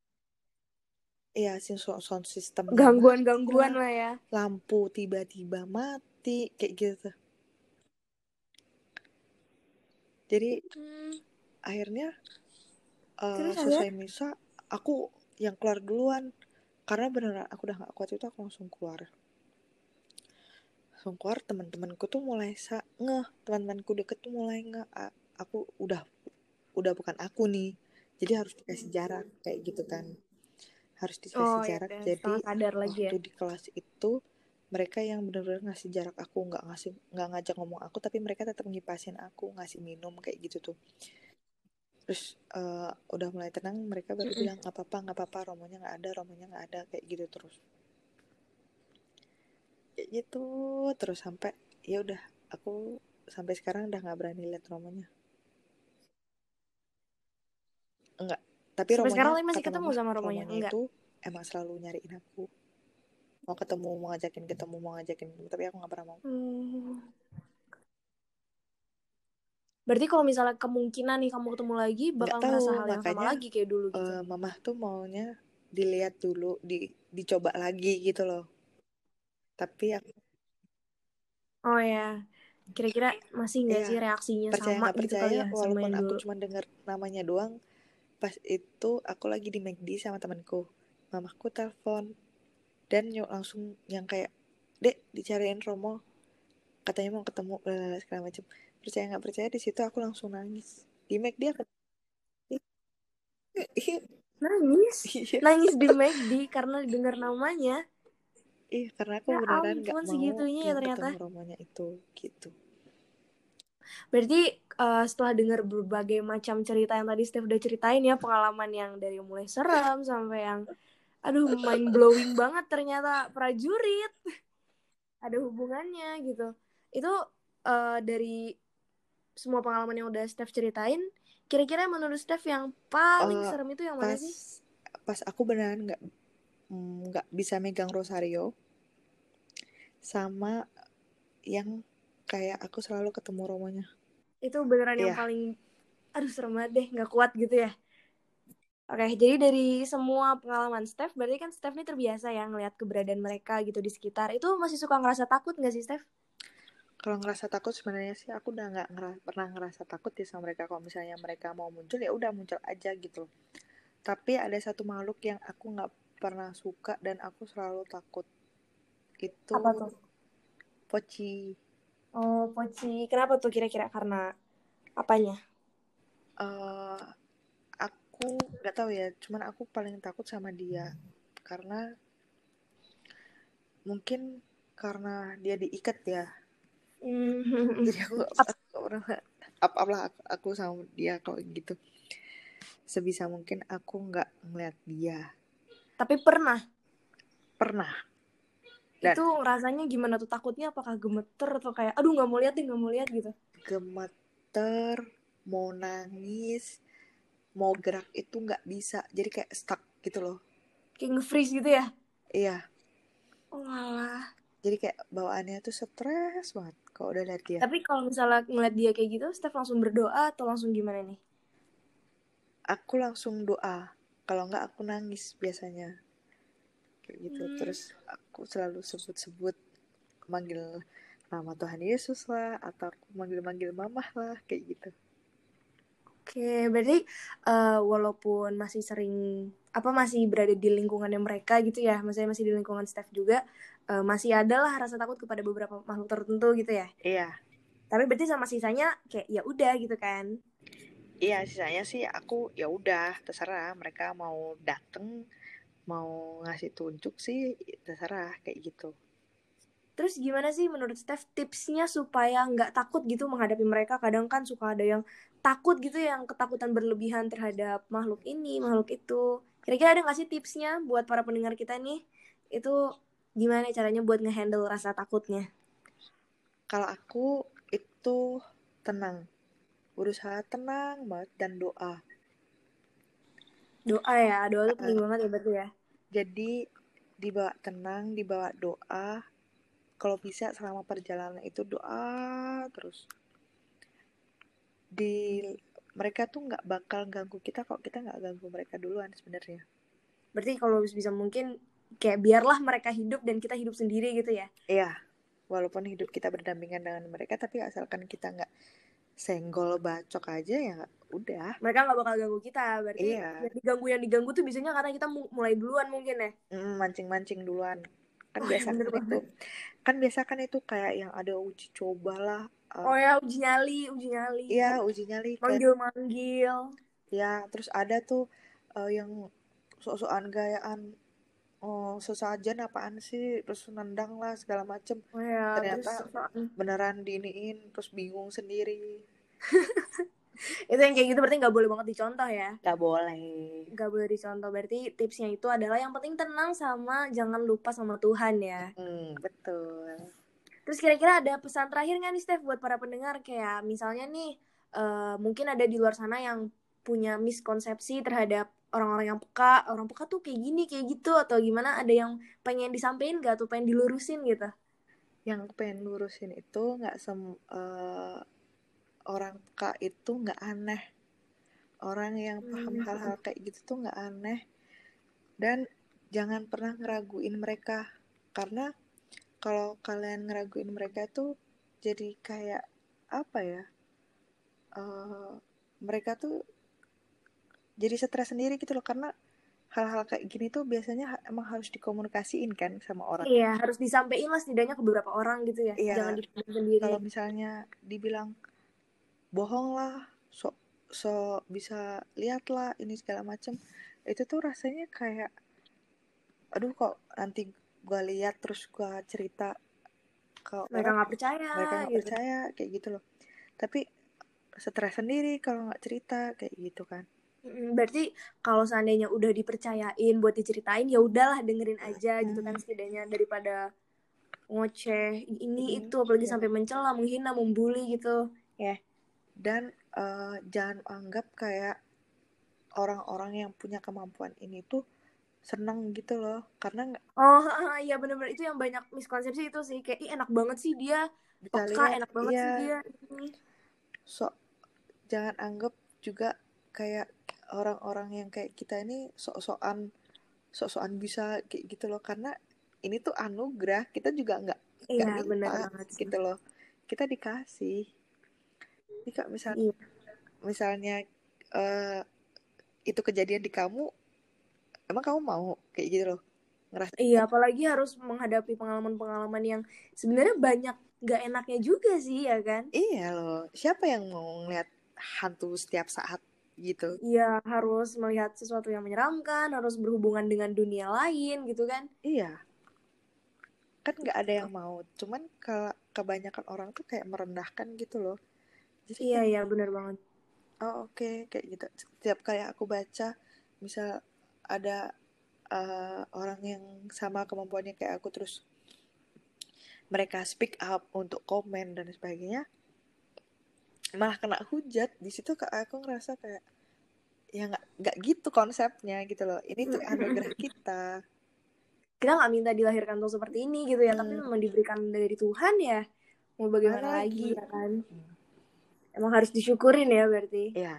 Iya, so- sound system gangguan-gangguan lah ya. Lampu tiba-tiba mati kayak gitu. Jadi Hmm, akhirnya uh, Terus selesai misa aku yang keluar duluan karena beneran aku udah gak kuat itu aku langsung keluar. Langsung keluar teman-temanku tuh mulai sa ngeh, teman-temanku deket tuh mulai ngeh. A- Aku udah udah bukan aku nih. Jadi harus dikasih jarak kayak gitu kan. Harus dikasih oh ya jarak. udah, Jadi sadar lagi ya waktu di kelas itu mereka yang bener-bener ngasih jarak aku nggak ngasih nggak ngajak ngomong aku tapi mereka tetap ngipasin aku ngasih minum kayak gitu tuh terus eh, udah mulai tenang mereka baru Mm-mm. bilang nggak apa-apa nggak apa-apa romonya nggak ada romonya nggak ada kayak gitu terus kayak gitu terus sampai ya udah aku sampai sekarang udah nggak berani lihat romonya enggak tapi Sampai sekarang romonya Lin masih ketemu mama sama romonya? Enggak. itu emang selalu nyariin aku mau ketemu mau ngajakin ketemu mau ngajakin ketemu tapi aku nggak pernah mau Hmm. Berarti kalau misalnya kemungkinan nih kamu ketemu lagi bakal tahu, ngerasa hal yang sama lagi kayak dulu gitu. Eh, mamah tuh maunya dilihat dulu di dicoba lagi gitu loh tapi aku oh ya. Kira-kira masih nggak Iya, sih reaksinya percaya sama nggak gitu percaya kali ya walaupun aku dulu. cuma denger namanya doang pas itu aku lagi di McD sama temanku mamahku telepon dan nyok langsung yang kayak dek dicariin Romo katanya mau ketemu segala macam percaya nggak percaya di situ aku langsung nangis di McD aku iya Nangis. iya Nangis di McD karena dengar namanya. iya karena aku Ya beneran nggak mau segitunya ya ternyata. Romonya itu gitu Berarti eh, setelah dengar berbagai macam cerita yang tadi Steph udah ceritain ya, pengalaman yang dari mulai serem sampai yang aduh mind blowing banget ternyata prajurit ada hubungannya gitu. Itu eh, dari semua pengalaman yang udah Steph ceritain, kira-kira menurut Steph yang paling Eh, serem itu yang mana pas sih? pas aku beneran nggak mm, nggak bisa megang rosario sama yang kayak aku selalu ketemu romonya Itu beneran yang Iya. paling aduh serem banget deh, nggak kuat gitu ya. Oke, jadi dari semua pengalaman Steph, berarti kan Steph ini terbiasa ya ngelihat keberadaan mereka gitu di sekitar. Itu masih suka ngerasa takut nggak sih Steph? Kalau ngerasa takut sebenarnya sih aku udah nggak ngera- pernah ngerasa takut ya sama mereka kalau misalnya mereka mau muncul ya udah muncul aja gitu tapi ada satu makhluk yang aku nggak pernah suka dan aku selalu takut itu Apa tuh? poci Oh, poci. Kenapa tuh kira-kira? Karena apanya? Eh, aku nggak tahu ya cuman aku paling takut sama dia karena mungkin karena dia diikat ya Hmm. jadi aku (laughs) apa apalah aku, aku sama dia kalau gitu sebisa mungkin aku nggak ngeliat dia Tapi pernah. pernah Dan- Itu rasanya gimana tuh? Takutnya apakah gemeter atau kayak aduh nggak mau lihat deh, nggak mau lihat gitu. gemeter mau nangis mau gerak itu nggak bisa jadi kayak stuck gitu loh Kayak nge-freeze gitu ya. iya Oh alah. jadi kayak bawaannya tuh stres banget kalau udah lihat dia. Tapi kalau misalnya ngeliat dia kayak gitu, Steph langsung berdoa atau langsung gimana nih? aku langsung doa. Kalau nggak aku nangis biasanya. Kayak gitu. Hmm. terus aku selalu sebut-sebut manggil nama Tuhan Yesus lah atau aku manggil-manggil mamah lah kayak gitu. Oke, berarti eh, walaupun masih sering apa masih berada di lingkungannya mereka gitu ya, maksudnya masih di lingkungan staff juga, eh, masih ada lah rasa takut kepada beberapa makhluk tertentu gitu ya. iya Tapi berarti sama sisanya kayak ya udah gitu kan. iya sisanya sih aku ya udah terserah mereka mau dateng mau ngasih tunjuk sih terserah kayak gitu Terus gimana sih menurut Steph tipsnya supaya nggak takut gitu menghadapi mereka? Kadang kan suka ada yang takut gitu, yang ketakutan berlebihan terhadap makhluk ini, makhluk itu. Kira-kira ada nggak sih tipsnya buat para pendengar kita nih? Itu gimana caranya buat ngehandle rasa takutnya? kalau aku itu tenang. Berusaha tenang banget dan doa. Doa ya? Doa itu penting banget ya berarti ya? jadi dibawa tenang dibawa doa. Kalau bisa selama perjalanan itu doa terus. Di mereka tuh nggak bakal ganggu kita kalau kita nggak ganggu mereka duluan sebenarnya. Berarti kalau bisa mungkin kayak biarlah mereka hidup dan kita hidup sendiri gitu ya. Iya walaupun hidup kita berdampingan dengan mereka tapi asalkan kita nggak senggol bacok aja ya udah. Mereka nggak bakal ganggu kita berarti Iya. yang diganggu yang diganggu tuh biasanya karena kita mu- mulai duluan mungkin ya. Mm, mancing-mancing duluan. Kan Wah, biasa kan itu. kan biasa kan itu kayak yang ada uji coba lah uh, oh ya uji nyali uji nyali. Iya uji nyali kayak manggil manggil ya terus ada tuh uh, yang sok-sokan gayaan oh sesajen apaan sih? Terus nendang lah segala macem. Oh ya Ternyata- terus soal- beneran diiniin terus bingung sendiri. (laughs) Itu yang kayak gitu berarti nggak boleh banget dicontoh ya? Gak boleh. Nggak boleh dicontoh. Berarti tipsnya itu adalah yang penting tenang sama jangan lupa sama Tuhan ya? Hmm, betul. Terus kira-kira ada pesan terakhir nggak nih Steph buat para pendengar? Kayak misalnya nih eh, mungkin ada di luar sana yang punya miskonsepsi terhadap orang-orang yang peka orang peka tuh kayak gini kayak gitu atau gimana? Ada yang pengen disampaikan gak atau pengen dilurusin gitu? Yang pengen lurusin itu nggak sem eh, orang peka itu nggak aneh. Orang yang paham Hmm. hal-hal kayak gitu tuh nggak aneh. Dan jangan pernah ngeraguin mereka. Karena kalau kalian ngeraguin mereka tuh jadi kayak apa ya eh, mereka tuh jadi stres sendiri gitu loh karena hal-hal kayak gini tuh biasanya emang harus dikomunikasiin kan sama orang. Iya harus disampaikan lah setidaknya ke beberapa orang gitu ya. Iya. jangan dipendam sendiri. kalau misalnya dibilang bohong lah so so bisa lihat lah ini segala macem itu tuh rasanya kayak aduh kok nanti gua lihat terus gua cerita ke mereka nggak percaya mereka nggak gitu. percaya kayak gitu loh. Tapi stres sendiri kalau nggak cerita kayak gitu kan Berarti kalau seandainya udah dipercayain buat diceritain ya udahlah dengerin aja gitu kan Mm. setidaknya daripada ngoceh ini Mm, itu apalagi iya. sampai mencela, menghina, membuli gitu. dan eh, jangan anggap kayak orang-orang yang punya kemampuan ini tuh seneng gitu loh karena nggak Oh iya bener-bener itu yang banyak miskonsepsi itu sih kayak Ih, enak banget sih dia peka, lihat enak banget iya, sih dia. Ini. so jangan anggap juga kayak orang-orang yang kayak kita ini sok-sokan sok-sokan bisa kayak gitu loh. Karena ini tuh anugerah kita juga nggak nggak Iya minta banget gitu loh. Kita dikasih. Jadi kak misal Iya. misalnya eh, itu kejadian di kamu emang kamu mau kayak gitu loh? Ngerasa Iya apalagi harus menghadapi pengalaman-pengalaman yang sebenarnya banyak gak enaknya juga sih ya kan. iya loh. Siapa yang mau ngeliat hantu setiap saat gitu Iya harus melihat sesuatu yang menyeramkan, harus berhubungan dengan dunia lain gitu kan. Iya. Kan nggak ada yang mau. Cuman kalau kebanyakan orang tuh kayak merendahkan gitu loh. Jadi Iya kayak, iya bener banget. oh oke kayak gitu. Setiap kali aku baca, misal ada eh, orang yang sama kemampuannya kayak aku terus mereka speak up untuk komen dan sebagainya, malah kena hujat. Di situ kak aku ngerasa kayak ya nggak nggak gitu konsepnya gitu loh. Ini tuh anugerah kita. Kita nggak minta dilahirkan untuk seperti ini gitu ya, tapi Hmm. memang diberikan dari Tuhan ya. Mau bagaimana Mana lagi lagi? ya kan? Emang harus disyukurin ya berarti. Ya.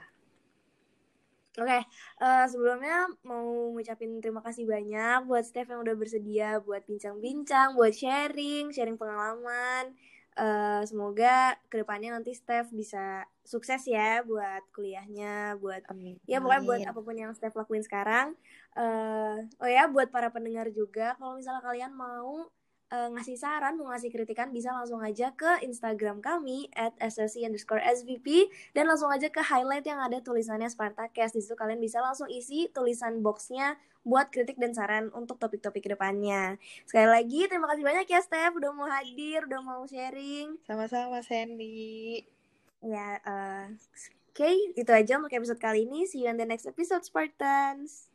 Oke, eh, sebelumnya mau ngucapin terima kasih banyak buat Steph yang udah bersedia buat bincang-bincang, buat sharing, sharing pengalaman. Eh, semoga ke depannya nanti Steph bisa sukses ya buat kuliahnya, buat Amin. ya pokoknya buat apa pun yang Steph lakuin sekarang. Eh, oh ya, buat para pendengar juga, kalau misalnya kalian mau eh, ngasih saran, mau ngasih kritikan, bisa langsung aja ke Instagram kami at ssc underscore svp dan langsung aja ke highlight yang ada tulisannya Spartacast. Di situ kalian bisa langsung isi tulisan boxnya buat kritik dan saran untuk topik-topik ke depannya. Sekali lagi, terima kasih banyak ya Steph udah mau hadir, udah mau sharing. Sama-sama Sandy. Ya, eh, oke, itu aja untuk episode kali ini. See you on the next episode, Spartans.